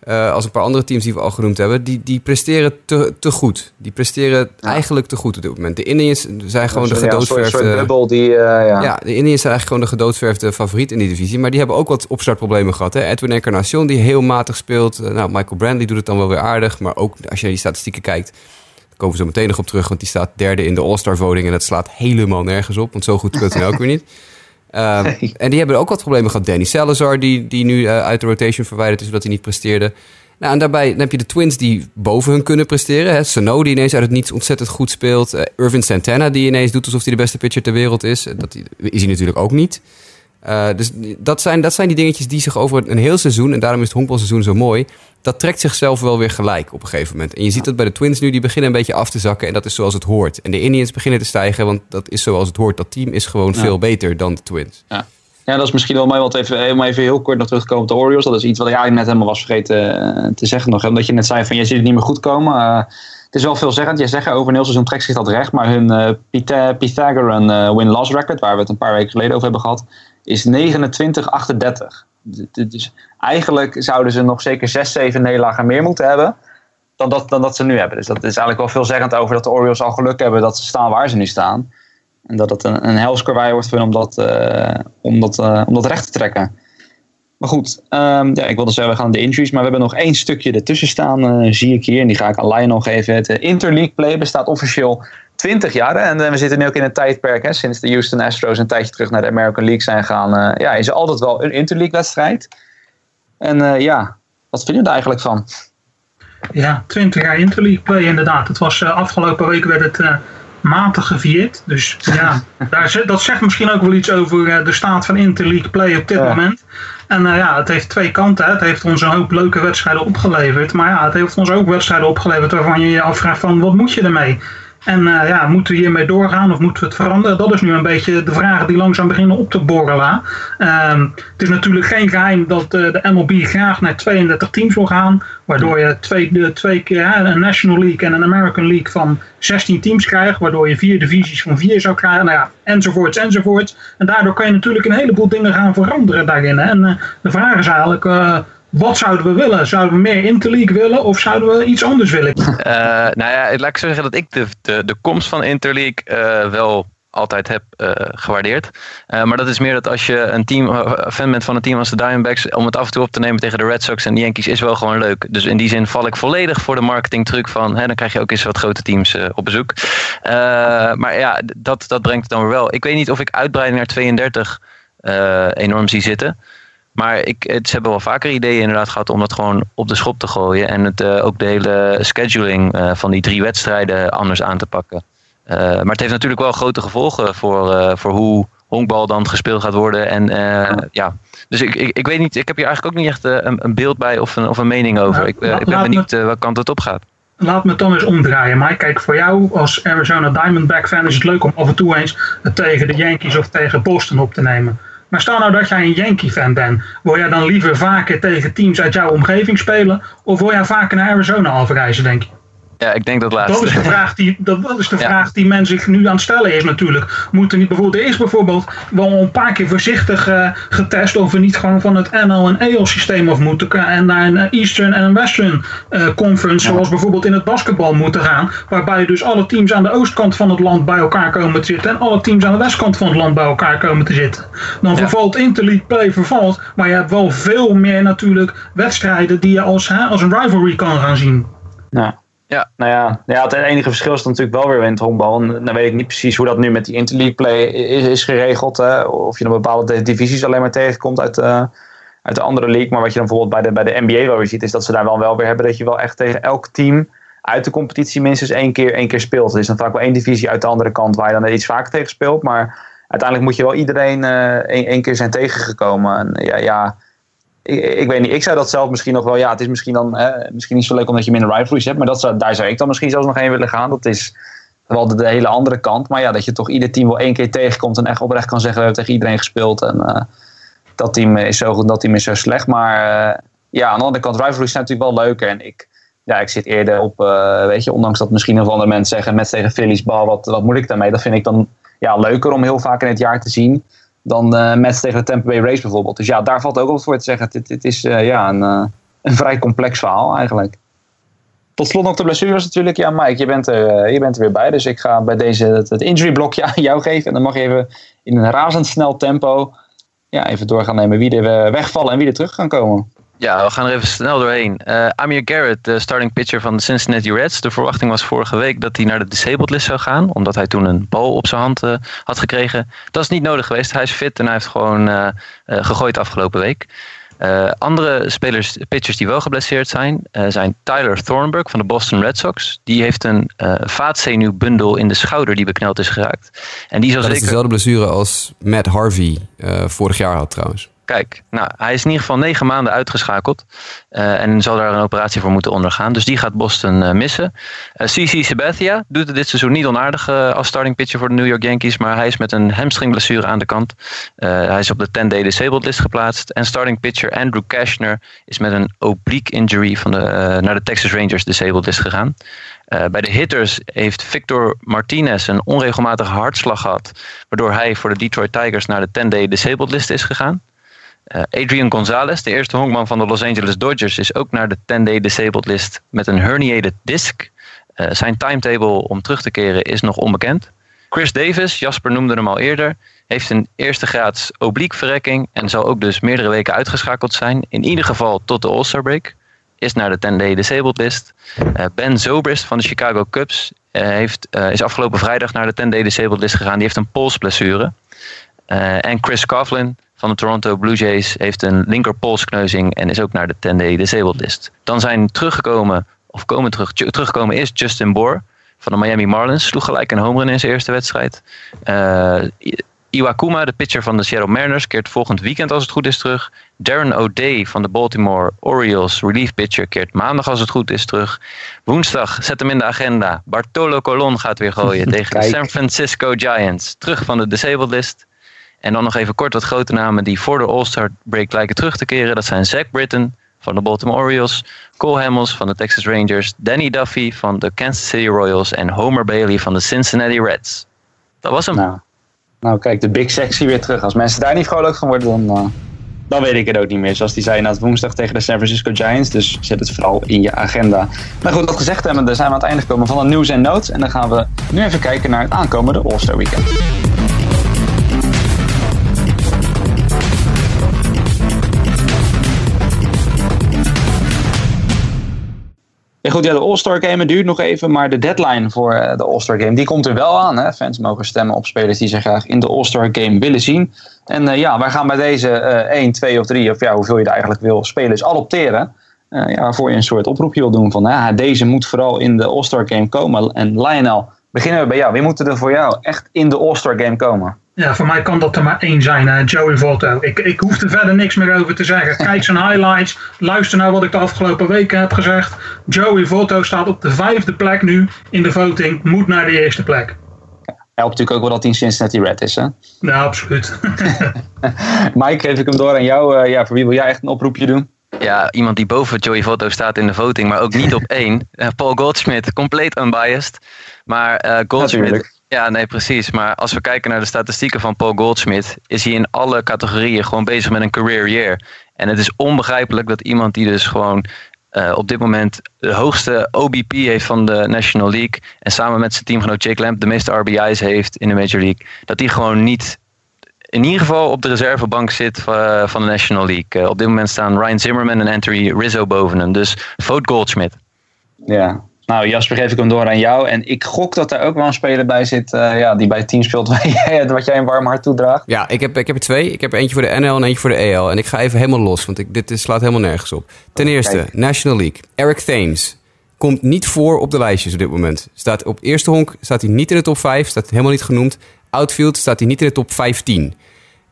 eh, als een paar andere teams die we al genoemd hebben. Die, die presteren te, te goed. Die presteren eigenlijk te goed op dit moment. De Indians zijn gewoon de Ja, soort- gedoodverfde... soort bubbel die, eh, ja. Ja, de Indians zijn eigenlijk gewoon de gedoodverfde favoriet in die divisie. Maar die hebben ook wat opstartproblemen gehad. Hè? Edwin Encarnacion die heel matig speelt. Eh, Nou, Michael Brantley doet het dan wel weer aardig. Maar ook als je naar die statistieken kijkt... daar komen we zo meteen nog op terug. Want die staat derde in de All-Star voting. En dat slaat helemaal nergens op. Want zo goed speelt hij nou ook weer niet. Ehm, En die hebben ook wat problemen gehad. Danny Salazar, die, die nu eh, uit de rotation verwijderd is... omdat hij niet presteerde. Nou, en daarbij dan heb je de Twins die boven hun kunnen presteren. Hè? Sano die ineens uit het niets ontzettend goed speelt. Eh, Irvin Santana die ineens doet alsof hij de beste pitcher ter wereld is. Dat is hij natuurlijk ook niet. Eh, dus dat zijn, dat zijn die dingetjes die zich over een heel seizoen... en daarom is het honkbalseizoen zo mooi... dat trekt zichzelf wel weer gelijk op een gegeven moment. En je ziet dat bij de Twins nu, die beginnen een beetje af te zakken... en dat is zoals het hoort. En de Indians beginnen te stijgen, want dat is zoals het hoort. Dat team is gewoon veel beter dan de Twins. Ja, dat is misschien wel mooi, want even, om even heel kort nog terug te komen op de Orioles. Dat is iets wat ik eigenlijk net helemaal was vergeten eh, te zeggen nog. Omdat je net zei van, je ziet het niet meer goed komen. Eh, het is wel veelzeggend. Jij zegt over een heel seizoen trekt zich dat recht. Maar hun Pytha- Pythagorean win-loss record, waar we het een paar weken geleden over hebben gehad, is 29-38. D- d- Dus eigenlijk zouden ze nog zeker 6, 7 nederlagen meer moeten hebben dan dat, dan dat ze nu hebben. Dus dat is eigenlijk wel veelzeggend over dat de Orioles al geluk hebben dat ze staan waar ze nu staan. En dat het een, een helskarwei wordt voor om dat, eh, om, dat, eh, om dat recht te trekken. Maar goed, ehm, ja, ik wilde zeggen, we gaan de injuries. Maar we hebben nog één stukje ertussen staan, eh, zie ik hier. En die ga ik aan Lionel geven. Het Interleague Play bestaat officieel 20 jaar. En eh, we zitten nu ook in een tijdperk. Hè, sinds de Houston Astros een tijdje terug naar de American League zijn gegaan. eh, ja, is er altijd wel een Interleague wedstrijd. En eh, ja, wat vinden we er eigenlijk van? Ja, 20 jaar Interleague play inderdaad. Het was afgelopen week werd het matig gevierd. Dus ja, daar, dat zegt misschien ook wel iets over de staat van Interleague play op dit Ja. moment. En ja, het heeft twee kanten. hè. Het heeft ons een hoop leuke wedstrijden opgeleverd. Maar ja, het heeft ons ook wedstrijden opgeleverd waarvan je je afvraagt van wat moet je ermee? En eh, ja, moeten we hiermee doorgaan of moeten we het veranderen? Dat is nu een beetje de vragen die langzaam beginnen op te borrelen. Ehm, het is natuurlijk geen geheim dat eh, de MLB graag naar 32 teams wil gaan. Waardoor je twee, de, twee keer een National League en een American League van 16 teams krijgt. Waardoor je vier divisies van vier zou krijgen. Nou ja, enzovoorts, enzovoorts. En daardoor kan je natuurlijk een heleboel dingen gaan veranderen daarin. Hè. En eh, de vraag is eigenlijk, wat zouden we willen? Zouden we meer Interleague willen of zouden we iets anders willen? Eh, nou ja, laat ik zeggen dat ik de, de, de komst van Interleague eh, wel altijd heb eh, gewaardeerd. Maar dat is meer dat als je een team, fan bent van een team als de Diamondbacks, om het af en toe op te nemen tegen de Red Sox en de Yankees is wel gewoon leuk. Dus in die zin val ik volledig voor de marketing truc van, hè, dan krijg je ook eens wat grote teams op bezoek. Maar ja, dat, dat brengt het dan wel. Ik weet niet of ik uitbreiding naar 32 eh, enorm zie zitten. Maar ik, het, ze hebben wel vaker ideeën inderdaad gehad om dat gewoon op de schop te gooien. En het, eh, ook de hele scheduling eh, van die drie wedstrijden anders aan te pakken. Eh, maar het heeft natuurlijk wel grote gevolgen voor, voor hoe honkbal dan gespeeld gaat worden. En ja, dus ik, ik, ik weet niet, ik heb hier eigenlijk ook niet echt een, een beeld bij of een, of een mening over. Nou, ik, ik ben me- benieuwd welke kant het op gaat. Laat me het dan eens omdraaien. Maar kijk, voor jou als Arizona Diamondback fan is het leuk om af en toe eens het tegen de Yankees of tegen Boston op te nemen. Maar stel nou dat jij een Yankee fan bent. Wil jij dan liever vaker tegen teams uit jouw omgeving spelen? Of wil jij vaker naar Arizona afreizen, denk je? Ja, ik denk dat Dat is laatste. de vraag die, dat, is de Ja. vraag die men zich nu aan het stellen is natuurlijk. Moeten niet bijvoorbeeld, er is bijvoorbeeld wel een paar keer voorzichtig eh, getest of we niet gewoon van het NL en EL systeem af moeten gaan en naar een Eastern en een Western eh, Conference zoals bijvoorbeeld in het basketbal moeten gaan. Waarbij dus alle teams aan de oostkant van het land bij elkaar komen te zitten en alle teams aan de westkant van het land bij elkaar komen te zitten. Dan vervalt Interleague Play vervalt, maar je hebt wel veel meer natuurlijk wedstrijden die je als, hè, als een rivalry kan gaan zien. Nou, Ja. Nou ja, ja, het enige verschil is dan natuurlijk wel weer in het. En dan weet ik niet precies hoe dat nu met die interleague play is, is geregeld. Hè? Of je dan bepaalde divisies alleen maar tegenkomt uit, eh, uit de andere league. Maar wat je dan bijvoorbeeld bij de, bij de NBA wel weer ziet, is dat ze daar wel, wel weer hebben dat je wel echt tegen elk team uit de competitie minstens één keer, één keer speelt. Er is dan vaak wel één divisie uit de andere kant waar je dan iets vaker tegen speelt. Maar uiteindelijk moet je wel iedereen eh, één, één keer zijn tegengekomen. En ja, ja ik, weet niet, ik zou dat zelf misschien nog wel, ja, het is misschien dan hè, misschien niet zo leuk omdat je minder rivalries hebt, maar dat zou, daar zou ik dan misschien zelfs nog heen willen gaan. Dat is wel de, hele andere kant, maar ja, dat je toch ieder team wel één keer tegenkomt en echt oprecht kan zeggen, we hebben tegen iedereen gespeeld. En eh, dat team is zo goed, dat team is zo slecht. Maar uh, ja, aan de andere kant, rivalries zijn natuurlijk wel leuker. En ik, ja, ik zit eerder op, uh, weet je, ondanks dat misschien veel andere mensen zeggen, met tegen Phillies bal, wat, wat moet ik daarmee? Dat vind ik dan ja, leuker om heel vaak in het jaar te zien dan uh, Mets tegen de Tampa Bay Race bijvoorbeeld. Dus ja, daar valt ook wat voor te zeggen. Dit, dit is uh, ja, een, uh, een vrij complex verhaal eigenlijk. Tot slot nog de blessures natuurlijk. Ja, Mike, je bent, er, je bent er weer bij. Dus ik ga bij deze het, het injury blokje aan jou geven. En dan mag je even in een razendsnel tempo ja, even door gaan nemen wie er wegvallen en wie er terug gaan komen. Ja, we gaan er even snel doorheen. Uh, Amir Garrett, de starting pitcher van de Cincinnati Reds. De verwachting was vorige week dat hij naar de disabled list zou gaan. Omdat hij toen een bal op zijn hand uh, had gekregen. Dat is niet nodig geweest. Hij is fit en hij heeft gewoon uh, gegooid afgelopen week. andere spelers, pitchers die wel geblesseerd zijn, zijn Tyler Thornburg van de Boston Red Sox. Die heeft een vaatzenuwbundel in de schouder die bekneld is geraakt. En die zal dat zeker... is dezelfde blessure als Matt Harvey vorig jaar had trouwens. Kijk, nou, hij is in ieder geval negen maanden uitgeschakeld. Uh, en zal daar een operatie voor moeten ondergaan. Dus die gaat Boston uh, missen. Uh, CC Sabathia doet het dit seizoen niet onaardig als starting pitcher voor de New York Yankees. Maar hij is met een hamstringblessure aan de kant. hij is op de 10-day disabled list geplaatst. En starting pitcher Andrew Cashner is met een oblique injury van de, naar de Texas Rangers disabled list gegaan. bij de hitters heeft Victor Martinez een onregelmatige hartslag gehad. Waardoor hij voor de Detroit Tigers naar de 10-day disabled list is gegaan. Uh, Adrian Gonzalez, de eerste honkman van de Los Angeles Dodgers, is ook naar de 10-day disabled list met een herniated disc. Uh, zijn timetable om terug te keren is nog onbekend. Chris Davis, Jasper noemde hem al eerder, heeft een eerste graads oblique verrekking en zal ook dus meerdere weken uitgeschakeld zijn. In ieder geval tot de All-Star break. Is naar de 10-day disabled list. Uh, ben Zobrist van de Chicago Cubs heeft, is afgelopen vrijdag naar de 10-day disabled list gegaan. Die heeft een polsblessure. en Chris Coughlin van de Toronto Blue Jays heeft een linkerpolskneuzing en is ook naar de 10-day disabled list. Dan zijn teruggekomen, of komen terug, teruggekomen is Justin Bohr van de Miami Marlins. Sloeg gelijk een home run in zijn eerste wedstrijd. Uh, Iwakuma, de pitcher van de Seattle Mariners, keert volgend weekend als het goed is terug. Darren O'Day van de Baltimore Orioles, relief pitcher, keert maandag als het goed is terug. Woensdag, zet hem in de agenda. Bartolo Colon gaat weer gooien tegen de San Francisco Giants. Terug van de disabled list. En dan nog even kort wat grote namen die voor de All-Star break lijken terug te keren. Dat zijn Zach Britton van de Baltimore Orioles, Cole Hamels van de Texas Rangers, Danny Duffy van de Kansas City Royals en Homer Bailey van de Cincinnati Reds. Dat was hem. Nou, nou kijk, de Big Sexy weer terug. Als mensen daar niet vrolijk van worden, dan, uh, dan weet ik het ook niet meer. Zoals die zei na het woensdag tegen de San Francisco Giants. Dus zet het vooral in je agenda. Maar goed, dat gezegd hebben, dan zijn we aan het einde gekomen van de nieuws en notes. En dan gaan we nu even kijken naar het aankomende All-Star Weekend. Ja, goed, ja, de All-Star Game duurt nog even, maar de deadline voor uh, de All-Star Game die komt er wel aan. Hè? Fans mogen stemmen op spelers die ze graag in de All-Star Game willen zien. En uh, ja, wij gaan bij deze uh, 1, 2 of 3, of ja, hoeveel je er eigenlijk wil, spelers adopteren. Uh, ja, waarvoor je een soort oproepje wil doen van ja, deze moet vooral in de All-Star Game komen. En Lionel, beginnen we bij jou. Wie moet er voor jou echt in de All-Star Game komen? Ja, voor mij kan dat er maar één zijn, uh, Joey Votto. Ik, ik hoef er verder niks meer over te zeggen. Kijk zijn highlights, luister naar wat ik de afgelopen weken heb gezegd. Joey Votto staat op de vijfde plek nu in de voting, moet naar de eerste plek. Helpt natuurlijk ook wel dat hij in Cincinnati Red is, hè? Ja, absoluut. Mike, geef ik hem door aan jou. Uh, ja, voor wie wil jij echt een oproepje doen? Ja, iemand die boven Joey Votto staat in de voting, maar ook niet op één. Uh, Paul Goldschmidt, compleet unbiased. Maar uh, Goldschmidt... Natuurlijk. Ja, nee, precies. Maar als we kijken naar de statistieken van Paul Goldschmidt, is hij in alle categorieën gewoon bezig met een career year. En het is onbegrijpelijk dat iemand die dus gewoon uh, op dit moment de hoogste OBP heeft van de National League. En samen met zijn teamgenoot Jake Lamp de meeste RBI's heeft in de Major League. Dat die gewoon niet in ieder geval op de reservebank zit uh, van de National League. Uh, op dit moment staan Ryan Zimmerman en Anthony Rizzo boven hem. Dus vote Goldschmidt. Ja, nou, Jasper, geef ik hem door aan jou. En ik gok dat er ook wel een speler bij zit uh, ja, die bij het team speelt waar jij, wat jij een warm hart toedraagt. Ja, ik heb, ik heb er twee. Ik heb er eentje voor de NL en eentje voor de EL. En ik ga even helemaal los, want ik, dit slaat helemaal nergens op. Ten eerste, Kijk. National League. Eric Thames komt niet voor op de lijstjes op dit moment. Staat op eerste honk staat hij niet in de top 5, staat helemaal niet genoemd. Outfield staat hij niet in de top 15.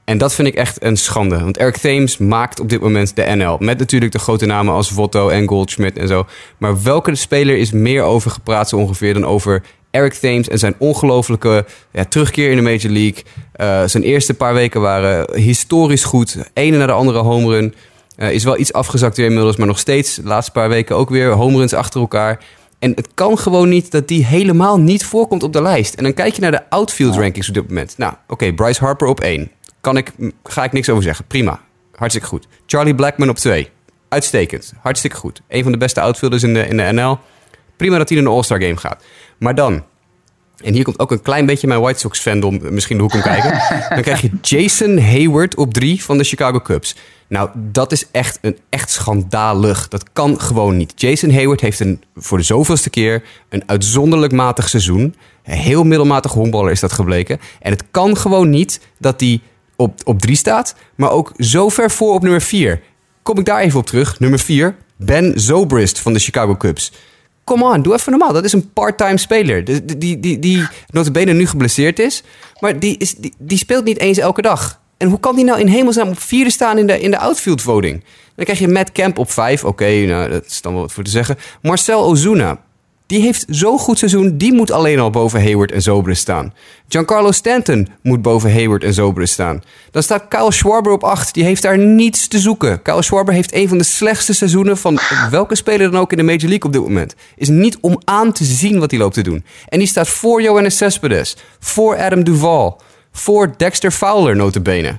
En dat vind ik echt een schande. Want Eric Thames maakt op dit moment de NL. Met natuurlijk de grote namen als Votto en Goldschmidt en zo. Maar welke speler is meer over gepraat zo ongeveer dan over Eric Thames en zijn ongelofelijke ja, terugkeer in de Major League. Eh, zijn eerste paar weken waren historisch goed. Ene naar de andere home run. Eh, is wel iets afgezakt weer inmiddels, maar nog steeds de laatste paar weken ook weer home runs achter elkaar. En het kan gewoon niet dat die helemaal niet voorkomt op de lijst. En dan kijk je naar de outfield rankings op dit moment. Nou, oké, Bryce Harper op 1. Kan ik, ga ik niks over zeggen. Prima. Hartstikke goed. Charlie Blackman op 2. Uitstekend. Hartstikke goed. Een van de beste outfielders in de, in de NL. Prima dat hij in een All-Star game gaat. Maar dan, en hier komt ook een klein beetje mijn White Sox fandom misschien de hoek om kijken. Dan krijg je Jason Hayward op 3 van de Chicago Cubs. Nou, dat is echt een echt schandalig. Dat kan gewoon niet. Jason Hayward heeft een, voor de zoveelste keer een uitzonderlijk matig seizoen. Een heel middelmatig honkballer is dat gebleken. En het kan gewoon niet dat hij op, op drie staat, maar ook zo ver voor op nummer 4. Kom ik daar even op terug. Nummer 4, Ben Zobrist van de Chicago Cubs. Come on, doe even normaal. Dat is een part-time speler. Die, die, die, die notabene nu geblesseerd is. Maar die, is, die, die speelt niet eens elke dag. En hoe kan die nou in hemelsnaam op vierde staan in de, in de outfield voting? Dan krijg je Matt Camp op vijf. Oké, nou, dat is dan wel wat voor te zeggen. Marcel Ozuna. Die heeft zo'n goed seizoen. Die moet alleen al boven Hayward en Zobrist staan. Giancarlo Stanton moet boven Hayward en Zobrist staan. Dan staat Kyle Schwarber op 8. Die heeft daar niets te zoeken. Kyle Schwarber heeft een van de slechtste seizoenen van welke speler dan ook in de Major League op dit moment. Is niet om aan te zien wat hij loopt te doen. En die staat voor Johannes Cespedes. Voor Adam Duval. Voor Dexter Fowler notabene.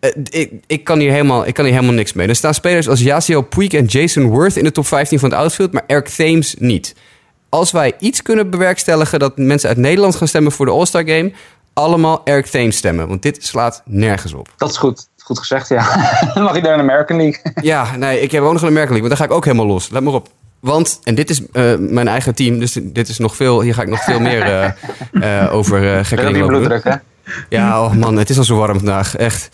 Uh, ik, ik, kan hier helemaal, ik kan hier helemaal niks mee. Er staan spelers als Yasiel Puig en Jason Worth in de top 15 van het outfield, maar Eric Thames niet als wij iets kunnen bewerkstelligen dat mensen uit Nederland gaan stemmen voor de All-Star Game, allemaal Eric Thames stemmen. Want dit slaat nergens op. Dat is goed. Goed gezegd, ja. Dan mag je daar een American League. ja, nee, ik heb ook nog een American League, maar daar ga ik ook helemaal los. Let maar op. Want, en dit is uh, mijn eigen team, dus dit is nog veel, hier ga ik nog veel meer uh, uh, over gekke dingen bloeddruk, hè? Ja, oh man, het is al zo warm vandaag, echt.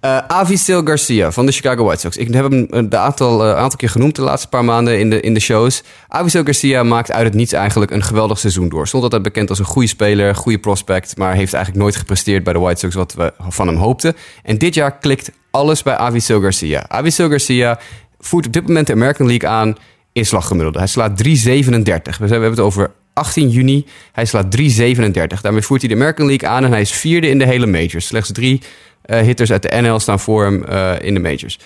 Uh, Garcia van de Chicago White Sox. Ik heb hem een aantal, uh, aantal keer genoemd de laatste paar maanden in de, in de shows. Avisil Garcia maakt uit het niets eigenlijk een geweldig seizoen door. Stond altijd bekend als een goede speler, goede prospect... maar heeft eigenlijk nooit gepresteerd bij de White Sox wat we van hem hoopten. En dit jaar klikt alles bij Avisil Garcia. Avisil Garcia voert op dit moment de American League aan in slaggemiddelde. Hij slaat 3,37. We hebben het over 18 juni. Hij slaat 3,37. Daarmee voert hij de American League aan en hij is vierde in de hele majors. Slechts drie hitters uit de NL staan voor hem uh, in de majors.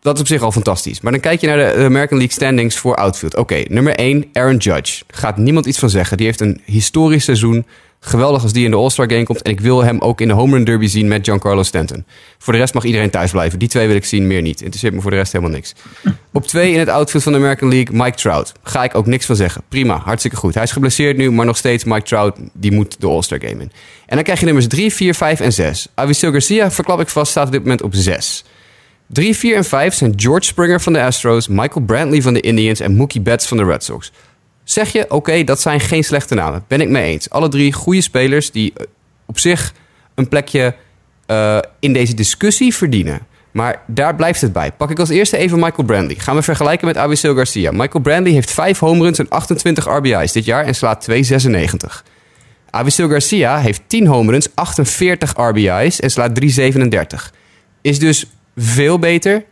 Dat is op zich al fantastisch. Maar dan kijk je naar de American League standings voor outfield. Oké, nummer 1, Aaron Judge. Gaat niemand iets van zeggen. Die heeft een historisch seizoen. Geweldig als die in de All-Star Game komt. En ik wil hem ook in de Home Run Derby zien met Giancarlo Stanton. Voor de rest mag iedereen thuis blijven. Die twee wil ik zien, meer niet. Interesseert me voor de rest helemaal niks. Op 2 in het outfield van de American League, Mike Trout. Ga ik ook niks van zeggen. Prima, hartstikke goed. Hij is geblesseerd nu, maar nog steeds Mike Trout, die moet de All-Star Game in. En dan krijg je nummers 3, 4, 5 en 6. Avisil Garcia, verklap ik vast, staat op dit moment op 6. 3, 4 en 5 zijn George Springer van de Astros, Michael Brantley van de Indians en Mookie Betts van de Red Sox. Zeg je, oké, dat zijn geen slechte namen. Ben ik mee eens. Alle drie goede spelers die eh, op zich een plekje uh, in deze discussie verdienen. Maar daar blijft het bij. Pak ik als eerste even Michael Brantley. Gaan we vergelijken met Abisil Garcia. Michael Brantley heeft 5 home runs en 28 RBI's dit jaar en slaat 2,96. Abisil Garcia heeft 10 home runs, 48 RBI's en slaat 3,37. Is dus veel beter,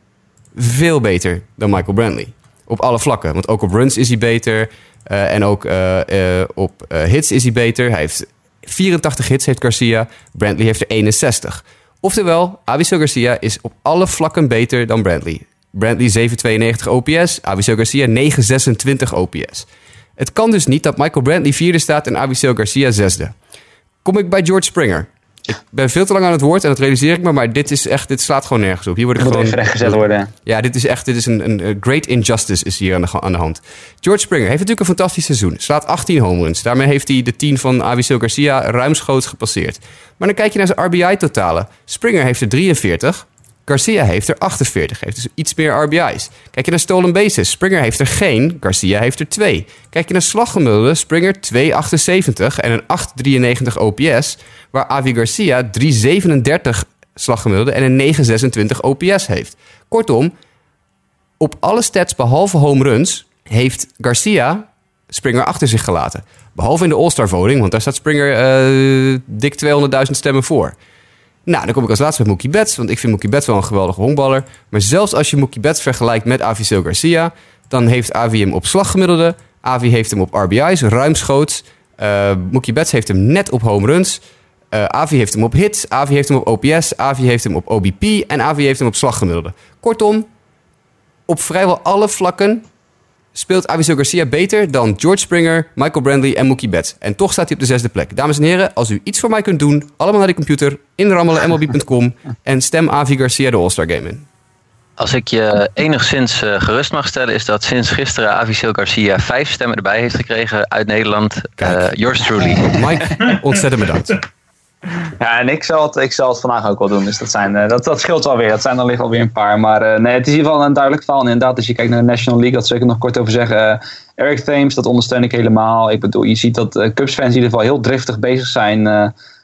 veel beter dan Michael Brantley. Op alle vlakken. Want ook op runs is hij beter. Uh, en ook uh, uh, op hits is hij beter. Hij heeft 84 hits, heeft Garcia. Brantley heeft er 61. Oftewel, Aviso Garcia is op alle vlakken beter dan Brantley. Brantley 7,92 OPS, Aviso Garcia 9,26 OPS. Het kan dus niet dat Michael Brantley vierde staat en Aviso Garcia zesde. Kom ik bij George Springer. Ik ben veel te lang aan het woord en dat realiseer ik me, maar dit is echt, dit slaat gewoon nergens op. Hier word ik Moet gewoon. rechtgezet worden. Ja, dit is echt, dit is een, een great injustice is hier aan de, aan de hand. George Springer heeft natuurlijk een fantastisch seizoen. Slaat 18 home runs. Daarmee heeft hij de 10 van Aviso Garcia ruimschoots gepasseerd. Maar dan kijk je naar zijn RBI-totalen. Springer heeft er 43. Garcia heeft er 48, heeft dus iets meer RBI's. Kijk je naar stolen bases, Springer heeft er geen, Garcia heeft er 2. Kijk je naar slaggemiddelde, Springer 2,78 en een 8,93 OPS, waar Avi Garcia 3,37 slaggemiddelde en een 9,26 OPS heeft. Kortom, op alle stats behalve home runs heeft Garcia Springer achter zich gelaten. Behalve in de All-Star voting, want daar staat Springer uh, dik 200.000 stemmen voor. Nou, dan kom ik als laatste met Mookie Betts. Want ik vind Mookie Betts wel een geweldige honkballer. Maar zelfs als je Mookie Betts vergelijkt met Avisil Garcia... dan heeft Avi hem op slaggemiddelde. Avi heeft hem op RBI's, ruimschoots. Eh, Mookie Betts heeft hem net op home runs. Eh Avi heeft hem op hits. Avi heeft hem op OPS. Avi heeft hem op OBP. En Avi heeft hem op slaggemiddelde. Kortom, op vrijwel alle vlakken speelt Aviso Garcia beter dan George Springer, Michael Brandley en Mookie Betts. En toch staat hij op de zesde plek. Dames en heren, als u iets voor mij kunt doen, allemaal naar de computer, inrammelen mlb.com en stem Avi Garcia de All-Star Game in. Als ik je enigszins eh, gerust mag stellen, is dat sinds gisteren Avisil Garcia vijf stemmen erbij heeft gekregen uit Nederland. Eh, yours truly. Mike, ontzettend bedankt. Ja, en ik zal, het, ik zal het vandaag ook wel doen. Dus dat, zijn, eh, dat, dat scheelt wel weer. Dat zijn er liggen alweer een paar. Maar eh, nee, het is in ieder geval een duidelijk verhaal. En inderdaad, als je kijkt naar de National League, dat zal ik nog kort over zeggen. Eh, Eric Thames, dat ondersteun ik helemaal. Ik bedoel, je ziet dat Cubs-fans in ieder geval heel driftig bezig zijn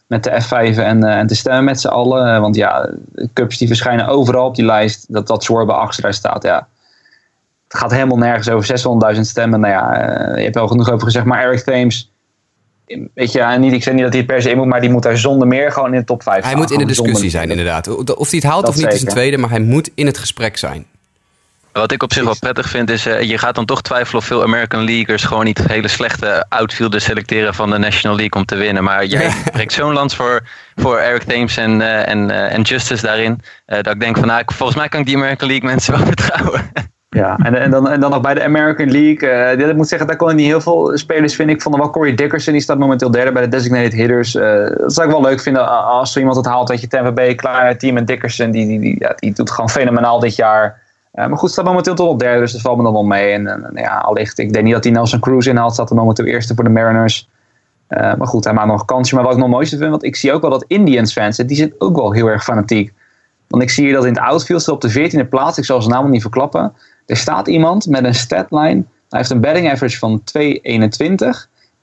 met de F5 en, en te stemmen met z'n allen. Want ja, Cubs die verschijnen overal op die lijst. Dat, dat Schwarber achter staat, ja. Het gaat helemaal nergens over 600.000 stemmen. Nou ja, je hebt wel genoeg over gezegd. Maar Eric Thames, weet je, ja, niet, ik zeg niet dat hij het per se in moet, maar die moet daar zonder meer gewoon in de top 5 Hij staan. moet in de discussie zijn, inderdaad. Of hij het haalt Dat of niet is een tweede, maar hij moet in het gesprek zijn. Wat ik op zich wel prettig vind is, eh, je gaat dan toch twijfelen of veel American Leaguers gewoon niet hele slechte outfielders selecteren van de National League om te winnen. Maar jij breekt zo'n lans voor, voor Eric Thames en, eh, en, eh, en Justice daarin. eh, dat ik denk van, ik- volgens mij kan ik die American League mensen wel vertrouwen. Ja, en, en, dan, en dan nog bij de American League. eh, ik moet zeggen, daar kon ik niet heel veel spelers vinden. Ik vond er wel Corey Dickerson, die staat momenteel derde bij de designated hitters. Eh, dat zou ik wel leuk vinden als zo iemand het haalt. Dat je Tampa Bay, klaar team en Dickerson, die, die, die, ja, die doet gewoon fenomenaal dit jaar. Eh, maar goed, staat momenteel tot op derde, dus dat valt me dan wel mee. En, en ja, allicht, ik denk niet dat hij Nelson Cruz inhaalt. Staat er momenteel eerste voor de Mariners. Eh, maar goed, hij maakt nog een kansje. Maar wat ik nog mooiste vind, want ik zie ook wel dat Indians fans, die zijn ook wel heel erg fanatiek. Want ik zie hier dat in het outfield op de 14e plaats. Ik zal naam nog niet verklappen. Er staat iemand met een statline. Hij heeft een batting average van 2,21.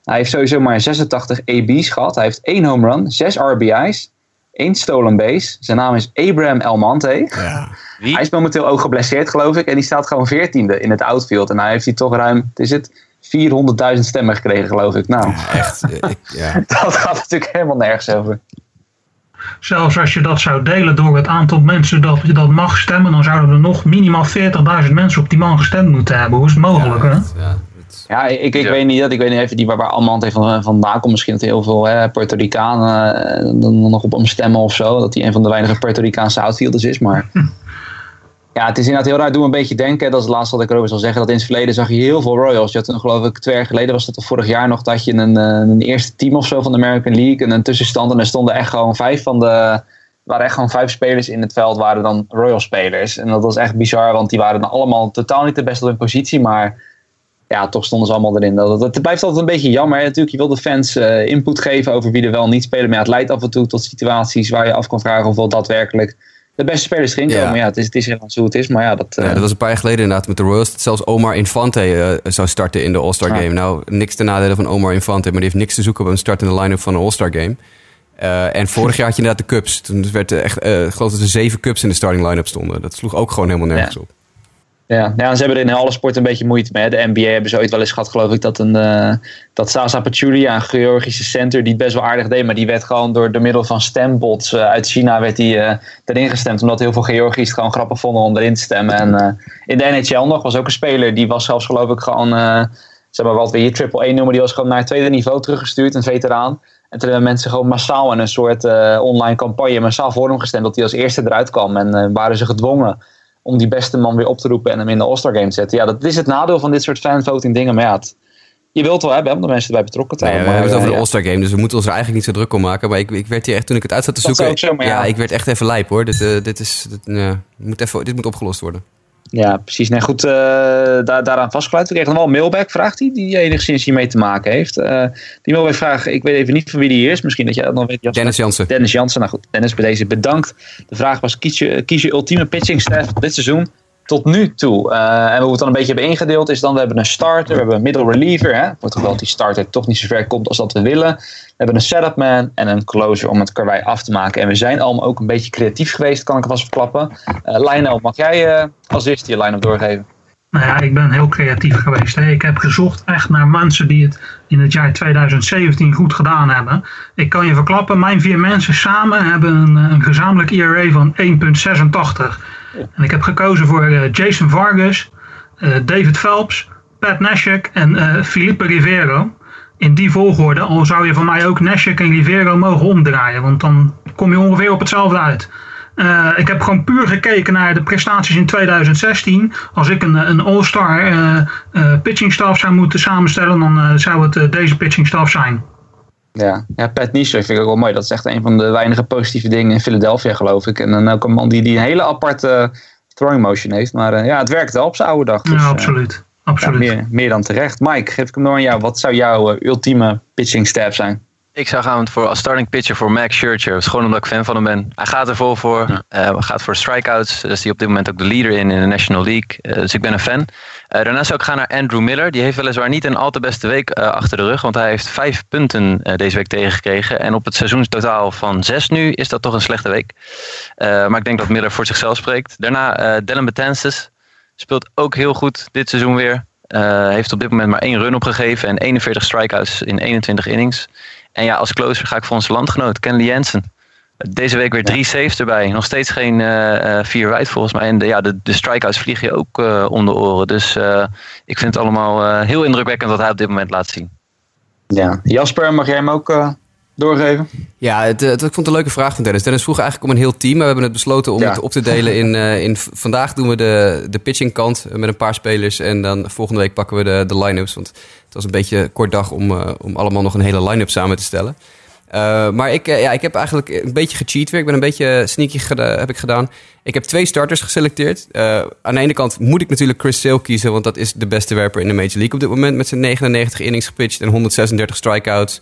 Hij heeft sowieso maar 86 AB's gehad. Hij heeft één home run, 6 RBI's, één stolen base. Zijn naam is Abraham Elmante. Ja. Hij is momenteel ook geblesseerd, geloof ik. En die staat gewoon 14e in het outfield. En hij heeft hij toch ruim, het is het, 400.000 stemmen gekregen, geloof ik. Nou, Echt, eh, ik, ja. dat gaat natuurlijk helemaal nergens over. Zelfs als je dat zou delen door het aantal mensen dat je dat mag stemmen, dan zouden er nog minimaal 40.000 mensen op die man gestemd moeten hebben. Hoe is het mogelijk, hè? Ja, het- Ja, ik, ik Ja. weet niet dat. Ik weet niet even die waar, waar Almand even van, vandaan komt. Misschien dat heel veel hè, Puerto Ricanen eh, dan nog op hem stemmen of zo. Dat hij een van de weinige Puerto Ricaanse outfielders is. Maar ja, het is inderdaad heel raar. Doe een beetje denken. Dat is het laatste wat ik erover zal zeggen. Dat in het verleden zag je heel veel Royals. Je had toen, geloof ik, twee jaar geleden was dat of vorig jaar nog. Dat je een, eh, een eerste team of zo van de American League. En een tussenstand. En er stonden echt gewoon vijf van de. waren echt gewoon vijf spelers in het veld. Waren dan Royal spelers. En dat was echt bizar. Want die waren dan allemaal totaal niet de beste op hun positie. Maar ja, toch stonden ze allemaal erin. Dat, het blijft altijd een beetje jammer. Natuurlijk, je wil de fans eh, input geven over wie er wel niet spelen. Maar ja, het leidt af en toe tot situaties waar je af kan vragen of wel daadwerkelijk de beste spelers erin komen. Ja. Ja, het is, het is helaas hoe het is. Maar ja, dat, eh, Ja, dat was een paar jaar geleden inderdaad met de Royals. Dat zelfs Omar Infante eh, zou starten in de All-Star Ah. Game. Nou, niks ten nadele van Omar Infante, maar die heeft niks te zoeken op een start in de line-up van een All-Star Game. Eh, en vorig jaar had je inderdaad de Cubs. Toen werd er echt, eh, ik geloof dat er zeven Cubs in de starting line-up stonden. Dat sloeg ook gewoon helemaal nergens Ja. op. Ja, ze hebben er in alle sporten een beetje moeite mee. De NBA hebben ze ooit wel eens gehad, geloof ik, dat, een, eh dat Sasa Pachulia, een Georgische center, die het best wel aardig deed, maar die werd gewoon door, door middel van stembots eh, uit China werd die, eh, erin gestemd, omdat heel veel Georgiërs het gewoon grappig vonden om erin te stemmen. En in de NHL nog was ook een speler, die was zelfs geloof ik gewoon, zeg maar wat we hier triple 1 noemen, die was gewoon naar het tweede niveau teruggestuurd, een veteraan. En toen hebben mensen gewoon massaal in een soort online campagne massaal voor hem gestemd, dat hij als eerste eruit kwam. En waren ze gedwongen om die beste man weer op te roepen en hem in de All-Star Game te zetten. Ja, dat is het nadeel van dit soort fanvoting dingen. Maar ja, het- je wilt het wel hebben om de mensen erbij betrokken te ja, we houden. hebben het over de eh, All-Star Game, dus we moeten ons er eigenlijk niet zo druk om maken. Maar ik, ik werd hier echt, toen ik het uit zat te Dat zoeken... zo, ja. ik werd echt even lijp hoor. Dit, eh, dit, is, dit, eh, moet even, dit moet opgelost worden. Ja, precies. Nee, goed, daar, daaraan vastgeluid. We kregen nog wel een mailback-vraag die, die enigszins hiermee te maken heeft. Eh, die mailback-vraag, ik weet even niet van wie die is. Misschien dat jij dat nog weet. Jasper. Dennis Jansen. Dennis Jansen. Nou goed, Dennis, bij deze bedankt. De vraag was, kies je, kies je ultieme pitching staff dit seizoen tot nu toe? Eh, en hoe we het dan een beetje hebben ingedeeld is dan, we hebben een starter, we hebben een middle reliever. Wordt dat die starter toch niet zo ver komt als dat we willen. We hebben een setup man en een closer om het karwei af te maken. En we zijn allemaal ook een beetje creatief geweest, kan ik alvast verklappen. Uh, Lionel, mag jij eh, als eerste je line-up doorgeven? Nou ja, ik ben heel creatief geweest. Ik heb gezocht echt naar mensen die het in het jaar 2017 goed gedaan hebben. Ik kan je verklappen, mijn vier mensen samen hebben een, een gezamenlijk ERA van 1,86. En ik heb gekozen voor uh, Jason Vargas, uh, David Phelps, Pat Nashek en uh, Felipe Rivero. in die volgorde, al zou je van mij ook Nashik en Rivero mogen omdraaien. Want dan kom je ongeveer op hetzelfde uit. Ik heb gewoon puur gekeken naar de prestaties in 2016. Als ik een, een all-star uh, pitching staff zou moeten samenstellen, dan zou het deze pitching staff zijn. Ja, ja Pat Nischer vind ik ook wel mooi. Dat is echt een van de weinige positieve dingen in Philadelphia, geloof ik. En dan ook een man die, die een hele aparte throwing motion heeft. Maar ja, het werkt wel op zijn oude dag. Dus, ja, absoluut. absoluut. Ja, meer, meer dan terecht. Mike, geef ik hem door aan jou. Wat zou jouw ultieme pitching staff zijn? Ik zou gaan voor als starting pitcher voor Max Scherzer. Is gewoon omdat ik fan van hem ben. Hij gaat er vol voor. Ja. Uh, gaat voor strikeouts. Dus die op dit moment ook de leader in in de National League. Uh, dus ik ben een fan. Uh, daarna zou ik gaan naar Andrew Miller. Die heeft weliswaar niet een al te beste week achter de rug. Want hij heeft vijf punten deze week tegengekregen. En op het seizoenstotaal van zes nu is dat toch een slechte week. maar ik denk dat Miller voor zichzelf spreekt. Daarna Dylan Betances. Speelt ook heel goed dit seizoen weer. heeft op dit moment maar één run opgegeven. En 41 strikeouts in 21 innings. En ja, als closer ga ik voor onze landgenoot, Kenley Jensen. Deze week weer drie saves erbij. Nog steeds geen uh, vier wijd volgens mij. En de, ja, de, de strikeouts vliegen je ook uh, om de oren. Dus uh, ik vind het allemaal heel indrukwekkend wat hij op dit moment laat zien. Ja, Jasper, mag jij hem ook doorgeven? Ja, het, het, ik vond het een leuke vraag van Dennis. Dennis vroeg eigenlijk om een heel team. Maar we hebben het besloten om ja. het op te delen in, in... Vandaag doen we de, de pitching kant met een paar spelers. En dan volgende week pakken we de, de line-ups. Want het was een beetje een kort dag om, uh, om allemaal nog een hele line-up samen te stellen. Uh, maar ik, ja, ik heb eigenlijk een beetje gecheat weer. Ik ben een beetje sneaky heb ik gedaan. Ik heb twee starters geselecteerd. aan de ene kant moet ik natuurlijk Chris Sale kiezen... want dat is de beste werper in de Major League op dit moment... met zijn 99 innings gepitcht en 136 strikeouts...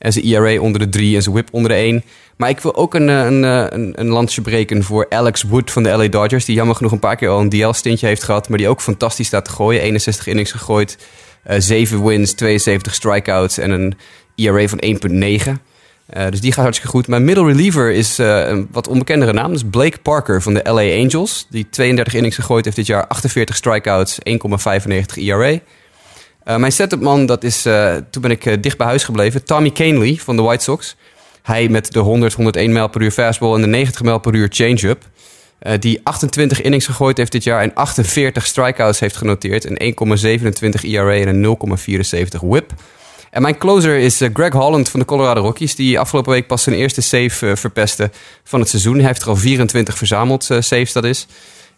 en zijn ERA onder de 3 en zijn whip onder de 1. Maar ik wil ook een, een, een, een lansje breken voor Alex Wood van de LA Dodgers... die jammer genoeg een paar keer al een DL-stintje heeft gehad... maar die ook fantastisch staat te gooien. 61 innings gegooid... Uh, eh, 7 wins, 72 strikeouts en een ERA van 1,9. Uh, dus die gaat hartstikke goed. Mijn middle reliever is een wat onbekendere naam. Dat is Blake Parker van de LA Angels. Die 32 innings gegooid heeft dit jaar. 48 strikeouts, 1,95 ERA. Mijn setupman, dat is, toen ben ik dicht bij huis gebleven. Tommy Canley van de White Sox. Hij met de 100, 101 mijl per uur fastball en de 90 mijl per uur change-up. Die 28 innings gegooid heeft dit jaar en 48 strikeouts heeft genoteerd. Een 1,27 ERA en een 0,74 whip. En mijn closer is Greg Holland van de Colorado Rockies. Die afgelopen week pas zijn eerste save verpestte van het seizoen. Hij heeft er al 24 verzameld, saves dat is.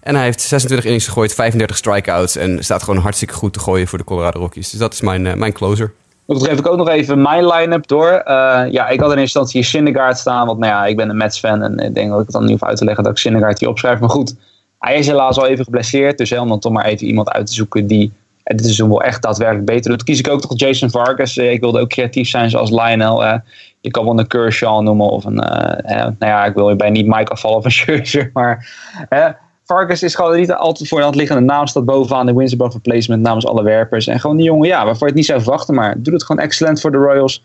En hij heeft 26 innings gegooid, 35 strikeouts. En staat gewoon hartstikke goed te gooien voor de Colorado Rockies. Dus dat is mijn, mijn closer. Dan geef ik ook nog even mijn line-up door. Uh, ja, ik had in eerste instantie Syndergaard staan. Want nou ja, ik ben een Mets-fan. En ik denk dat ik het dan niet hoef uit te leggen dat ik Syndergaard hier opschrijf. Maar goed, hij is helaas al even geblesseerd. Dus dan toch maar even iemand uit te zoeken die dit seizoen wel echt daadwerkelijk beter doet. Kies ik ook toch Jason Vargas. Ik wilde ook creatief zijn zoals Lionel. Je kan wel een Kershaw noemen. Of een, uh, nou ja, ik wil bij niet Mike afvallen een Scherzer. Maar Vargas is gewoon niet altijd voor de hand liggende naam. Staat bovenaan de wins above replacement namens alle werpers. En gewoon die jongen, ja, waarvoor je het niet zou verwachten. Maar doet het gewoon excellent voor de Royals.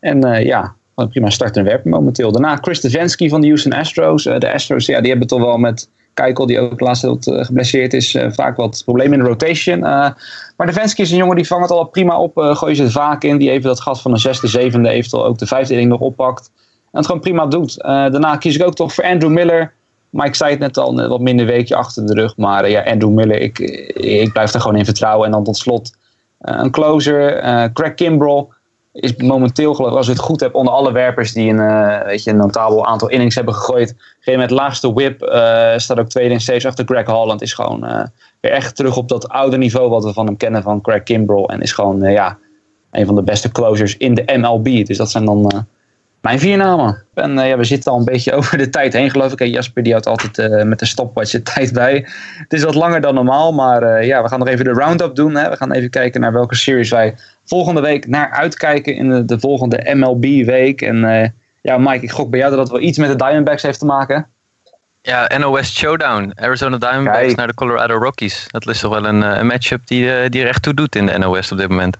En uh, ja, prima start en werpen momenteel. Daarna Chris Stefanski van de Houston Astros. Uh, de Astros, ja, die hebben toch wel met Keikel, die ook laatst heel uh, geblesseerd is, vaak wat problemen in de rotation. maar Stefanski is een jongen die vangt het al prima op. gooi je het vaak in. Die even dat gat van een zesde, zevende, eventueel ook de vijfde inning nog oppakt. En het gewoon prima doet. daarna kies ik ook toch voor Andrew Miller Mike zei het net al, een wat minder weekje achter de rug. Maar ja, Andrew Miller, ik, ik blijf er gewoon in vertrouwen. En dan tot slot een closer. Craig Kimbrell is momenteel, geloof ik, als ik het goed heb, onder alle werpers die een, weet je, een notabel aantal innings hebben gegooid. Geen met laagste whip. staat ook tweede in steeds achter Greg Holland. Is gewoon weer echt terug op dat oude niveau wat we van hem kennen van Craig Kimbrell. En is gewoon, ja, een van de beste closers in de MLB. Dus dat zijn dan mijn vier namen. En uh, ja, we zitten al een beetje over de tijd heen, geloof ik. En Jasper die houdt altijd uh, met de stopwatch de tijd bij. Het is wat langer dan normaal, maar uh, ja, we gaan nog even de roundup doen. Hè. We gaan even kijken naar welke series wij volgende week naar uitkijken in de, de volgende MLB-week. En ja, Mike, ik gok bij jou dat dat wel iets met de Diamondbacks heeft te maken. Ja, NOS Showdown. Arizona Diamondbacks Kijk. naar de Colorado Rockies. Dat is toch wel een, een matchup die, die er echt toe doet in de NOS op dit moment.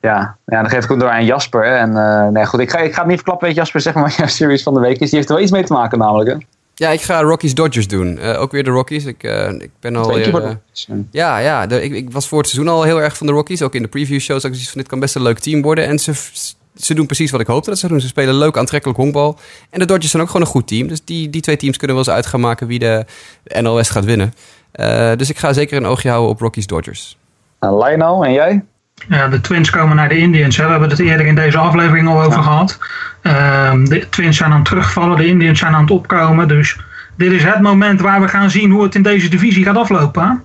Ja, ja, dan geef ik ook door aan Jasper. En uh, nee, goed, ik ga, ik ga het niet verklappen, weet Jasper, zeg maar wat jouw series van de week is. Die heeft er wel iets mee te maken namelijk, hè? Ja, ik ga Rockies Dodgers doen. Uh, ook weer de Rockies. Ik, uh, ik ben al. Uh, ja, ja de, ik, ik, was voor het seizoen al heel erg van de Rockies. Ook in de preview shows. Ik van dit kan best een leuk team worden. En ze, ze doen precies wat ik hoopte dat ze doen. Ze spelen leuk, aantrekkelijk honkbal. En de Dodgers zijn ook gewoon een goed team. Dus die, die twee teams kunnen wel eens uit gaan maken wie de NLS gaat winnen. dus ik ga zeker een oogje houden op Rockies Dodgers. Nou, Lionel, en jij? Ja, de Twins komen naar de Indians. Hè. We hebben het eerder in deze aflevering al over gehad. Ehm, de Twins zijn aan het terugvallen, de Indians zijn aan het opkomen. Dus dit is het moment waar we gaan zien hoe het in deze divisie gaat aflopen.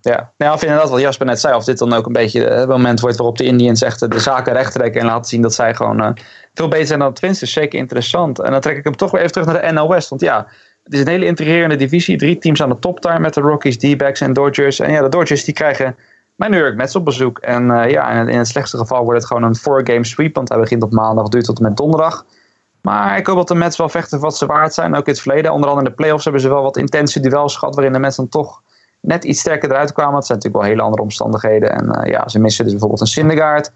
Ja, nou, of inderdaad wat Jasper net zei, of dit dan ook een beetje het moment wordt waarop de Indians echt de zaken recht trekken en laten zien dat zij gewoon uh, veel beter zijn dan de Twins. is zeker interessant. En dan trek ik hem toch weer even terug naar de NL West. Want ja, het is een hele intrigerende divisie. Drie teams aan de top daar met de Rockies, D-backs en Dodgers. En ja, de Dodgers die krijgen mijn New York Mets op bezoek. En uh, ja, in het, in het, slechtste geval wordt het gewoon een four-game sweep. Want hij begint op maandag, duurt tot en met donderdag. Maar ik hoop dat de Mets wel vechten wat ze waard zijn. Ook in het verleden. Onder andere in de playoffs hebben ze wel wat intense duels gehad. Waarin de Mets dan toch net iets sterker eruit kwamen. Het zijn natuurlijk wel hele andere omstandigheden. En uh, ja, ze missen dus bijvoorbeeld een Syndergaard.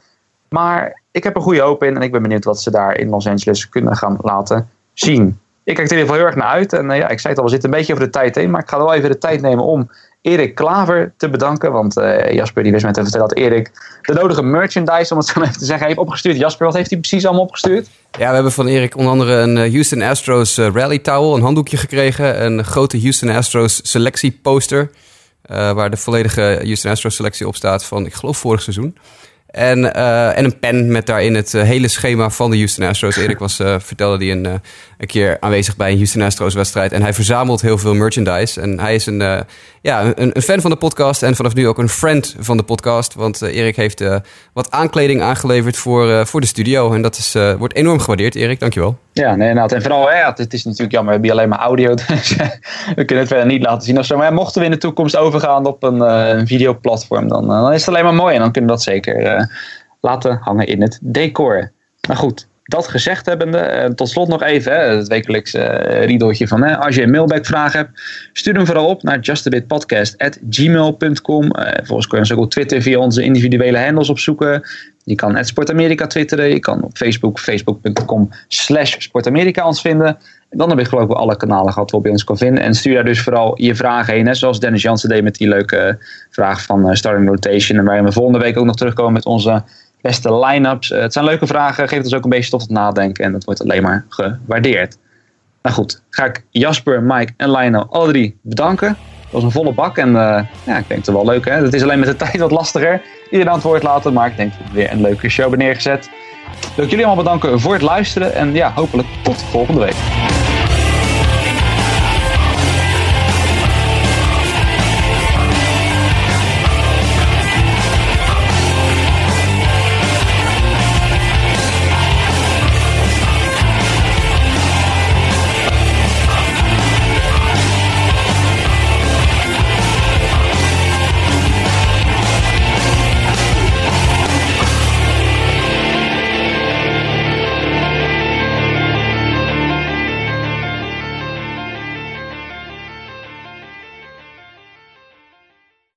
Maar ik heb er goede hoop in. En ik ben benieuwd wat ze daar in Los Angeles kunnen gaan laten zien. Ik kijk er in ieder geval heel erg naar uit. En uh, ja, ik zei het al, we zitten een beetje over de tijd heen. Maar ik ga wel even de tijd nemen om Erik Klaver te bedanken. Want uh, Jasper die wist mij te vertellen dat Erik de nodige merchandise, om het zo even te zeggen, heeft opgestuurd. Jasper, wat heeft hij precies allemaal opgestuurd? Ja, we hebben van Erik onder andere een Houston Astros rally towel, een handdoekje gekregen. Een grote Houston Astros selectie poster. Waar de volledige Houston Astros selectie op staat van, ik geloof, vorig seizoen. En, en een pen met daarin het hele schema van de Houston Astros. Erik was, vertelde die een, een keer aanwezig bij een Houston Astros wedstrijd. En hij verzamelt heel veel merchandise. En hij is een, ja, een, een, fan van de podcast en vanaf nu ook een friend van de podcast. Want Erik heeft wat aankleding aangeleverd voor, voor de studio. En dat is, wordt enorm gewaardeerd, Erik. Dankjewel. Ja, nee, nou, en vooral, ja, het is natuurlijk jammer, we hebben alleen maar audio, dus we kunnen het verder niet laten zien of zo. Maar mochten we in de toekomst overgaan op een, een videoplatform, dan, dan is het alleen maar mooi en dan kunnen we dat zeker laten hangen in het decor. Maar goed, dat gezegd hebbende, tot slot nog even hè, het wekelijkse riedeltje van hè, als je een mailback-vraag hebt, stuur hem vooral op naar justabitpodcast.gmail.com. volgens kun je ons ook op Twitter via onze individuele handles opzoeken. Je kan het Sportamerika twitteren. Je kan op Facebook, facebook.com slash Sportamerika ons vinden. En dan heb je geloof ik alle kanalen gehad waarop je ons kan vinden. En stuur daar dus vooral je vragen heen. Net zoals Dennis Jansen deed met die leuke vraag van uh, Starting Rotation. En waarin we volgende week ook nog terugkomen met onze beste line-ups. Uh, het zijn leuke vragen. Geeft ons ook een beetje tot nadenken. En dat wordt alleen maar gewaardeerd. Nou goed, ga ik Jasper, Mike en Lionel alle drie bedanken. Dat was een volle bak en uh, ja, ik denk het wel leuk. Hè? Het is alleen met de tijd wat lastiger. Iedereen aan het woord laten, maar ik denk dat we weer een leuke show neergezet. Wil ik jullie allemaal bedanken voor het luisteren en ja, hopelijk tot volgende week.